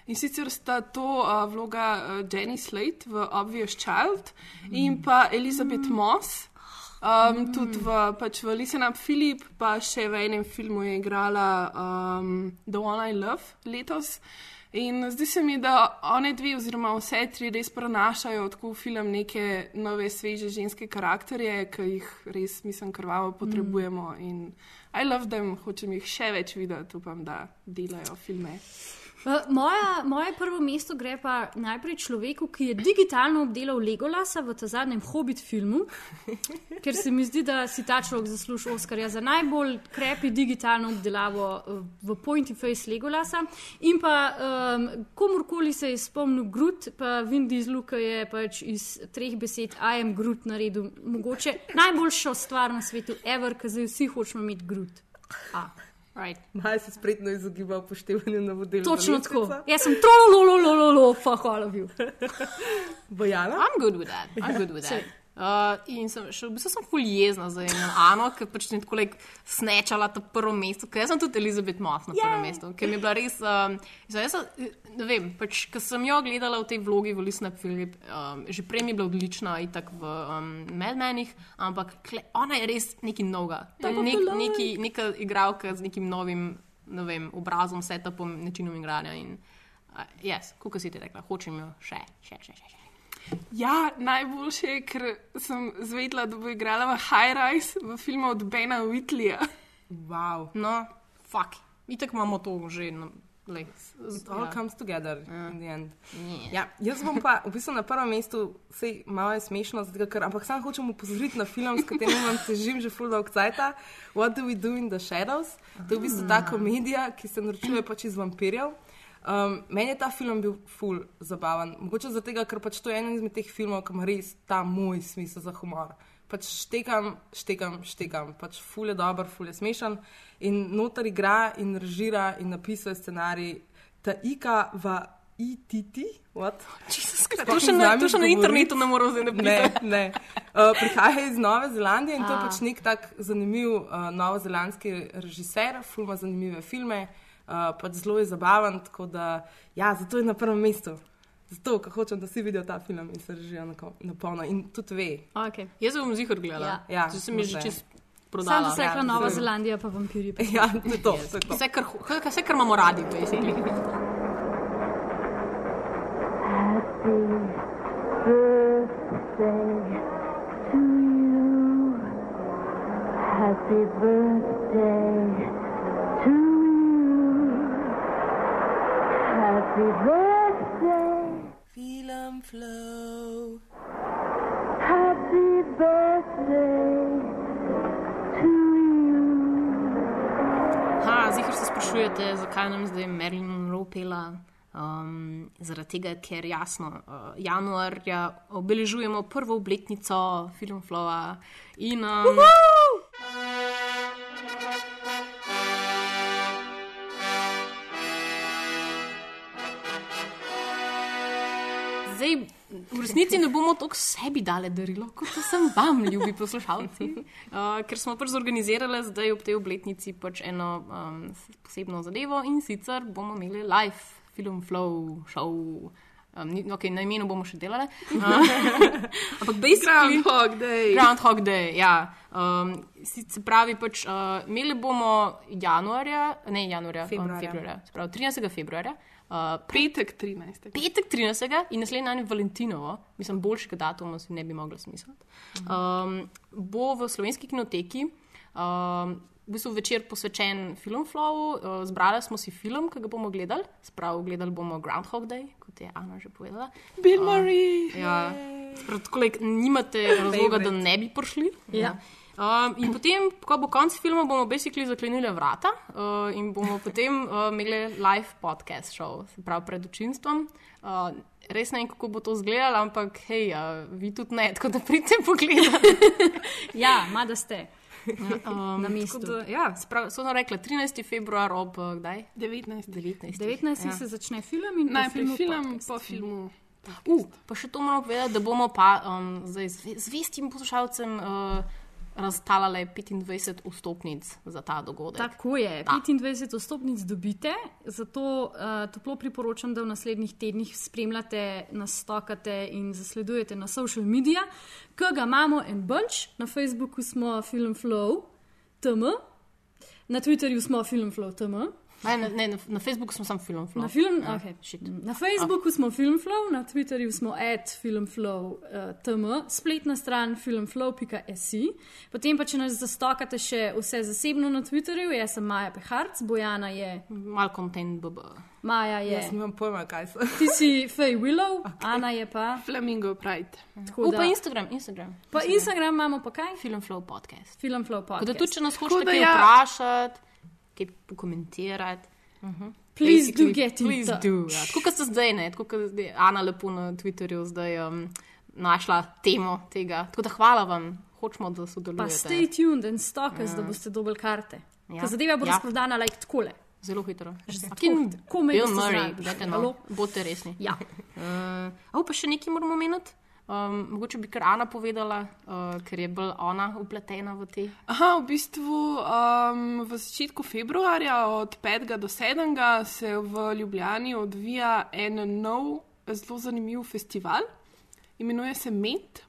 In sicer sta to uh, vloga uh, Jenny Slate v Obvious Child in pa Elizabeth Moss. Um, tudi v, pač v Listen Up Philip, pa še v enem filmu je igrala um, The One I Love letos. In zdi se mi, da one dve, oziroma vse tri, res prenašajo tako v film neke nove, sveže ženske karakterje, ki jih res, mislim, krvavo potrebujemo. In I love them, hočem jih še več videti, upam, da delajo filme. Moja, moje prvo mesto gre pa najprej človeku, ki je digitalno obdelal Legolasa v tem zadnjem Hobbit filmu, ker se mi zdi, da si ta človek zasluži Oscarja za najbolj krepi digitalno obdelavo uh, v Point in Face Legolasa. In pa um, komorkoli se je spomnil Grut, pa Vin Diesel, ki je pač iz treh besed I am Grut naredil mogoče najboljšo stvar na svetu, ever, ker zdaj vsi hočemo imeti Grut. A. Right. Maj se spretno izogiba upoštevanju navodil. Točno tako. Jaz sem trolololololo, fuck all of you. Bojana? I'm good with that. I'm good with that. Uh, in sem, še, v bistvu sem ful jezna za eno Ano, ker pač ni tako like, snečala to prvo mesto, ker sem tudi Elizabeth Moss na prvem mestu, ker mi je bila res, um, jaz sem, ne vem, pač, ker sem jo gledala v tej vlogi v Listen Up Philip, um, že prej mi je bila odlična, itak v um, Mad Menih, ampak kle, ona je res je Tako nek, neki, neka igralka z nekim novim, ne vem, obrazom, setupom, načinom igranja in, uh, yes, kot si ti rekla, hočem jo še, še, še, še. še. Ja, najboljše je, ker sem zvedela, da bo igrala v High Rise v filmu od Bena Whitleya. Wow. No, fuck. Itak imamo to že. No, like, It all comes together in the end. Yeah. Ja, jaz bom pa v bistvu na prvem mestu, sej malo je smešno, zato, ker, ampak sam hočem upozoriti na film, s katerim vam težim že full dog cajta, What do we do in the shadows? To je v bistvu ta komedija, ki se naročuje pač iz vampirjev. Um, meni je ta film bil full zabaven. Mogoče zato, ker pač to je eden izmed teh filmov, ki ima res ta moj smisel za humor. Pač štekam, štekam, štekam. Pač ful je dober, ful je smešen. In notar igra in režira in napisuje scenarij ta Ika v ITT. What? To še na- to še na internetu ne morem zdaj Ne, napisati. ne. Uh, prihaja iz Nove Zelandije in to je A. pač nek tak zanimiv uh, novozelandski režiser, fulma zanimive filme, uh, pač zelo je zabaven, tako da ja, zato je na prvem mestu. Zato, ker hočem, da vsi vidijo ta film in se režijo na, na polno. In tudi ve. Okay. Jaz bom zihar gledala. Ja. Zdaj se mi že vse. čist Sam prodala. sem rekla Ja, Nova. Zelandija, pa vampirji. Pa Ja, to je to. to je to. Vse, kar, vse, kar imamo radi, basically. Happy birthday to Happy birthday. Film flow. Happy birthday to you. Ha, zihar se sprašujete, zakaj nam zdaj Marilyn Monroe pela. Um, zaradi tega, ker jasno, uh, januarja obeležujemo prvo obletnico Filmflowa in. Um, Zdaj, v resnici ne bomo tako sebi dali darilo, kot sem vam, ljubi poslušalci. Uh, ker smo pač zorganizirali zdaj ob tej obletnici pač eno um, posebno zadevo in sicer bomo imeli live film flow show. Um, ni- okay, na imenu bomo še delali. Uh, ampak basically. Groundhog Day. Groundhog Day, ja. Um, se pravi, pač, uh, imeli bomo januarja, ne januarja, um, Februarja. februarja, se pravi 13. februarja. Uh, Petek 13. Petek 13. in naslednji dan je Valentinovo, mislim, boljšega datuma si ne bi mogla smisliti. Um, bo v slovenski kinoteki. Um, v bistvu večer posvečen Filmflowu, uh, zbrali smo si film, ki ga bomo gledali, spravo gledali bomo Groundhog Day, kot je Ana že povedala. Bill Uh, Murray. Ja, Sprav, tako, like, nimate razloga, da ne bi prišli. Ja. Um, in potem, ko bo konc filma, bomo basically zaklenili vrata uh, in bomo potem uh, imeli live podcast show, se pravi pred občinstvom. Uh, res ne vem, kako bo to izgledalo, ampak hej, uh, vi tudi ne, tako da pridite pogledati. ja, mada ste. Um, Na mestu. Da, ja, sprav, so nam rekli 13. februar ob uh, kdaj? 19. 19. 19. Ja. se začne film in Najprej film, podcast. po filmu. Uh, pa še to moramo povedati, da bomo pa um, zdaj zve- zvestim poslušalcem uh, raztalali 25 vstopnic za ta dogodek. Tako je, Da. 25 vstopnic dobite, zato uh, toplo priporočam, da v naslednjih tednih spremljate, nas stokate in zasledujete na social medijih, ki ga imamo en bunch, na Facebooku smo Filmflow, TM, na Twitterju smo Filmflow, TM. Ne, ne, ne, na- na Facebooku smo sam film. Na, film, ja, okay. shit. na Facebooku smo Filmflow, na Twitterju smo at Filmflow uh, TM, spletna stran filmflow.se. Potem pa, če nas zastokate še vse zasebno na Twitterju, jaz sem Maja Peharc, Bojana je. Malcolm Ten BB. Maja je. Jaz nimam pojma, kaj so. Ti si Fay Willow, okay. Ana je pa. Flamingo Pride. Tako U, da- pa Instagram, Instagram. Pa Instagram imamo pa kaj? Filmflow podcast. Filmflow Tako podcast. da tudi, če nas Tako hočete ja. vprašati, kaj pokomentirati. Uh -huh. Please do get in please touch. do. Ja. Tako kot ste zdaj, ne? tako kot je Ana lepo na Twitterju zdaj um, našla temo tega. Tako da hvala vam, hočemo, da Pa sodelujete. stay tuned in stalkers, Ja. ja. da boste dobili karte. Ja. Ja. Zadeva bo Ja. ja. razprodana like takole. Zelo hitro. Komaj Bill Murray, dajte no, Alo? bodite resni. Ja. Uh, pa še nekaj moramo omeniti. Um, mogoče bi kar Ana povedala, uh, ker je bolj ona upletena v te. Aha, v bistvu um, v začetku februarja, od 5. do 7. se v Ljubljani odvija en nov, zelo zanimiv festival, imenuje se Met.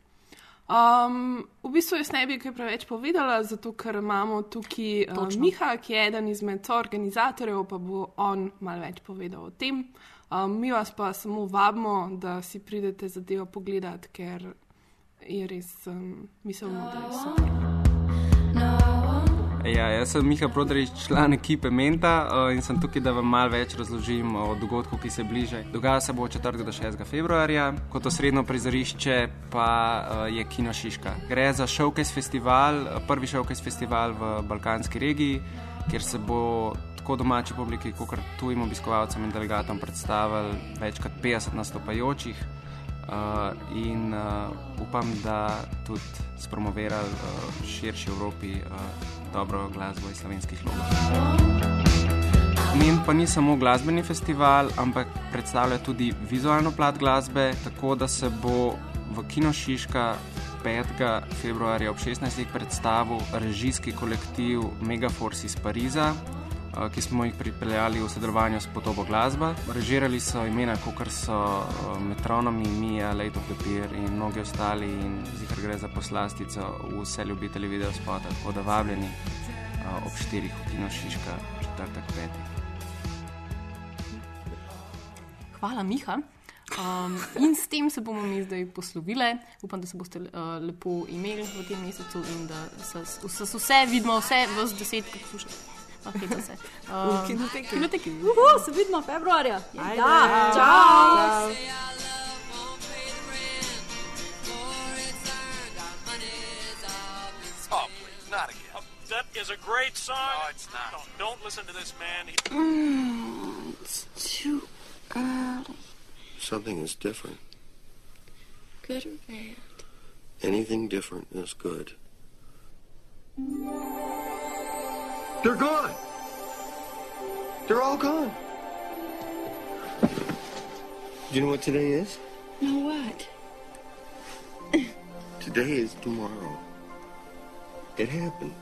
Um, v bistvu jaz ne bi kaj preveč povedala, zato ker imamo tukaj uh. Miha, ki je eden izmed organizatorjev, pa bo on malo več povedal o tem. Um, mi vas pa samo vabimo, da si pridete zadevo pogledati, ker je res um, miselno, da je super. Ja, jaz sem Miha Prodrič, član ekipe Menta uh, in sem tukaj, da vam malo več razložim o dogodku, ki se bliža. Dogaja se bo od 4. do 6. februarja, kot osrednjo prizorišče pa uh, je Kino Šiška. Gre za showcase festival, prvi showcase festival v balkanski regiji, kjer se bo tako domači publiki, kot tujim obiskovalcem in delegatom predstavili več kot 50 nastopajočih. Uh, in uh, upam, da tudi spromovirali uh, širši Evropi uh, dobro glasbo iz slovenskih logov. Men pa ni samo glasbeni festival, ampak predstavlja tudi vizualno plat glasbe, tako da se bo v Kino Šiška 5. februarja ob 16. predstavil režijski kolektiv Megaforce iz Pariza, eh, ki smo jih pripeljali v sodelovanju s Podobo glasba. Režirali so imena, kot so eh, Metronomi, Mija, Late of the Pier in mnogi ostali, in zihar gre za poslastico vse ljubitelji video spota, tako da vabljeni eh, ob 4. v Kino Šiška, četrtek 5. Hvala, Miha. Um, in s tem se bomo mi zdaj poslovili. Upam, da se boste uh, lepo imeli v tem mesecu in da se, se, se vse vidimo, vse v deset, ki poslušate. Okay, to se. V Um, kinoteki. kinoteki. Uhu, se vidimo februarja. Ajde. Ja, Čau. čau. Oh, please, not again. that is a great song. No, it's not. Don't, don't listen to this man. He- Mm, it's too early. Something is different. Good or bad? Anything different is good. They're gone. They're all gone. Do you know what today is? No, what? today is tomorrow. It happened.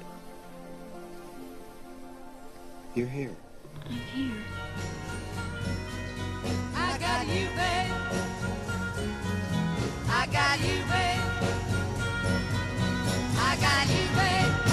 You're here. I'm here. I got you, babe. I got you, babe. I got you, babe.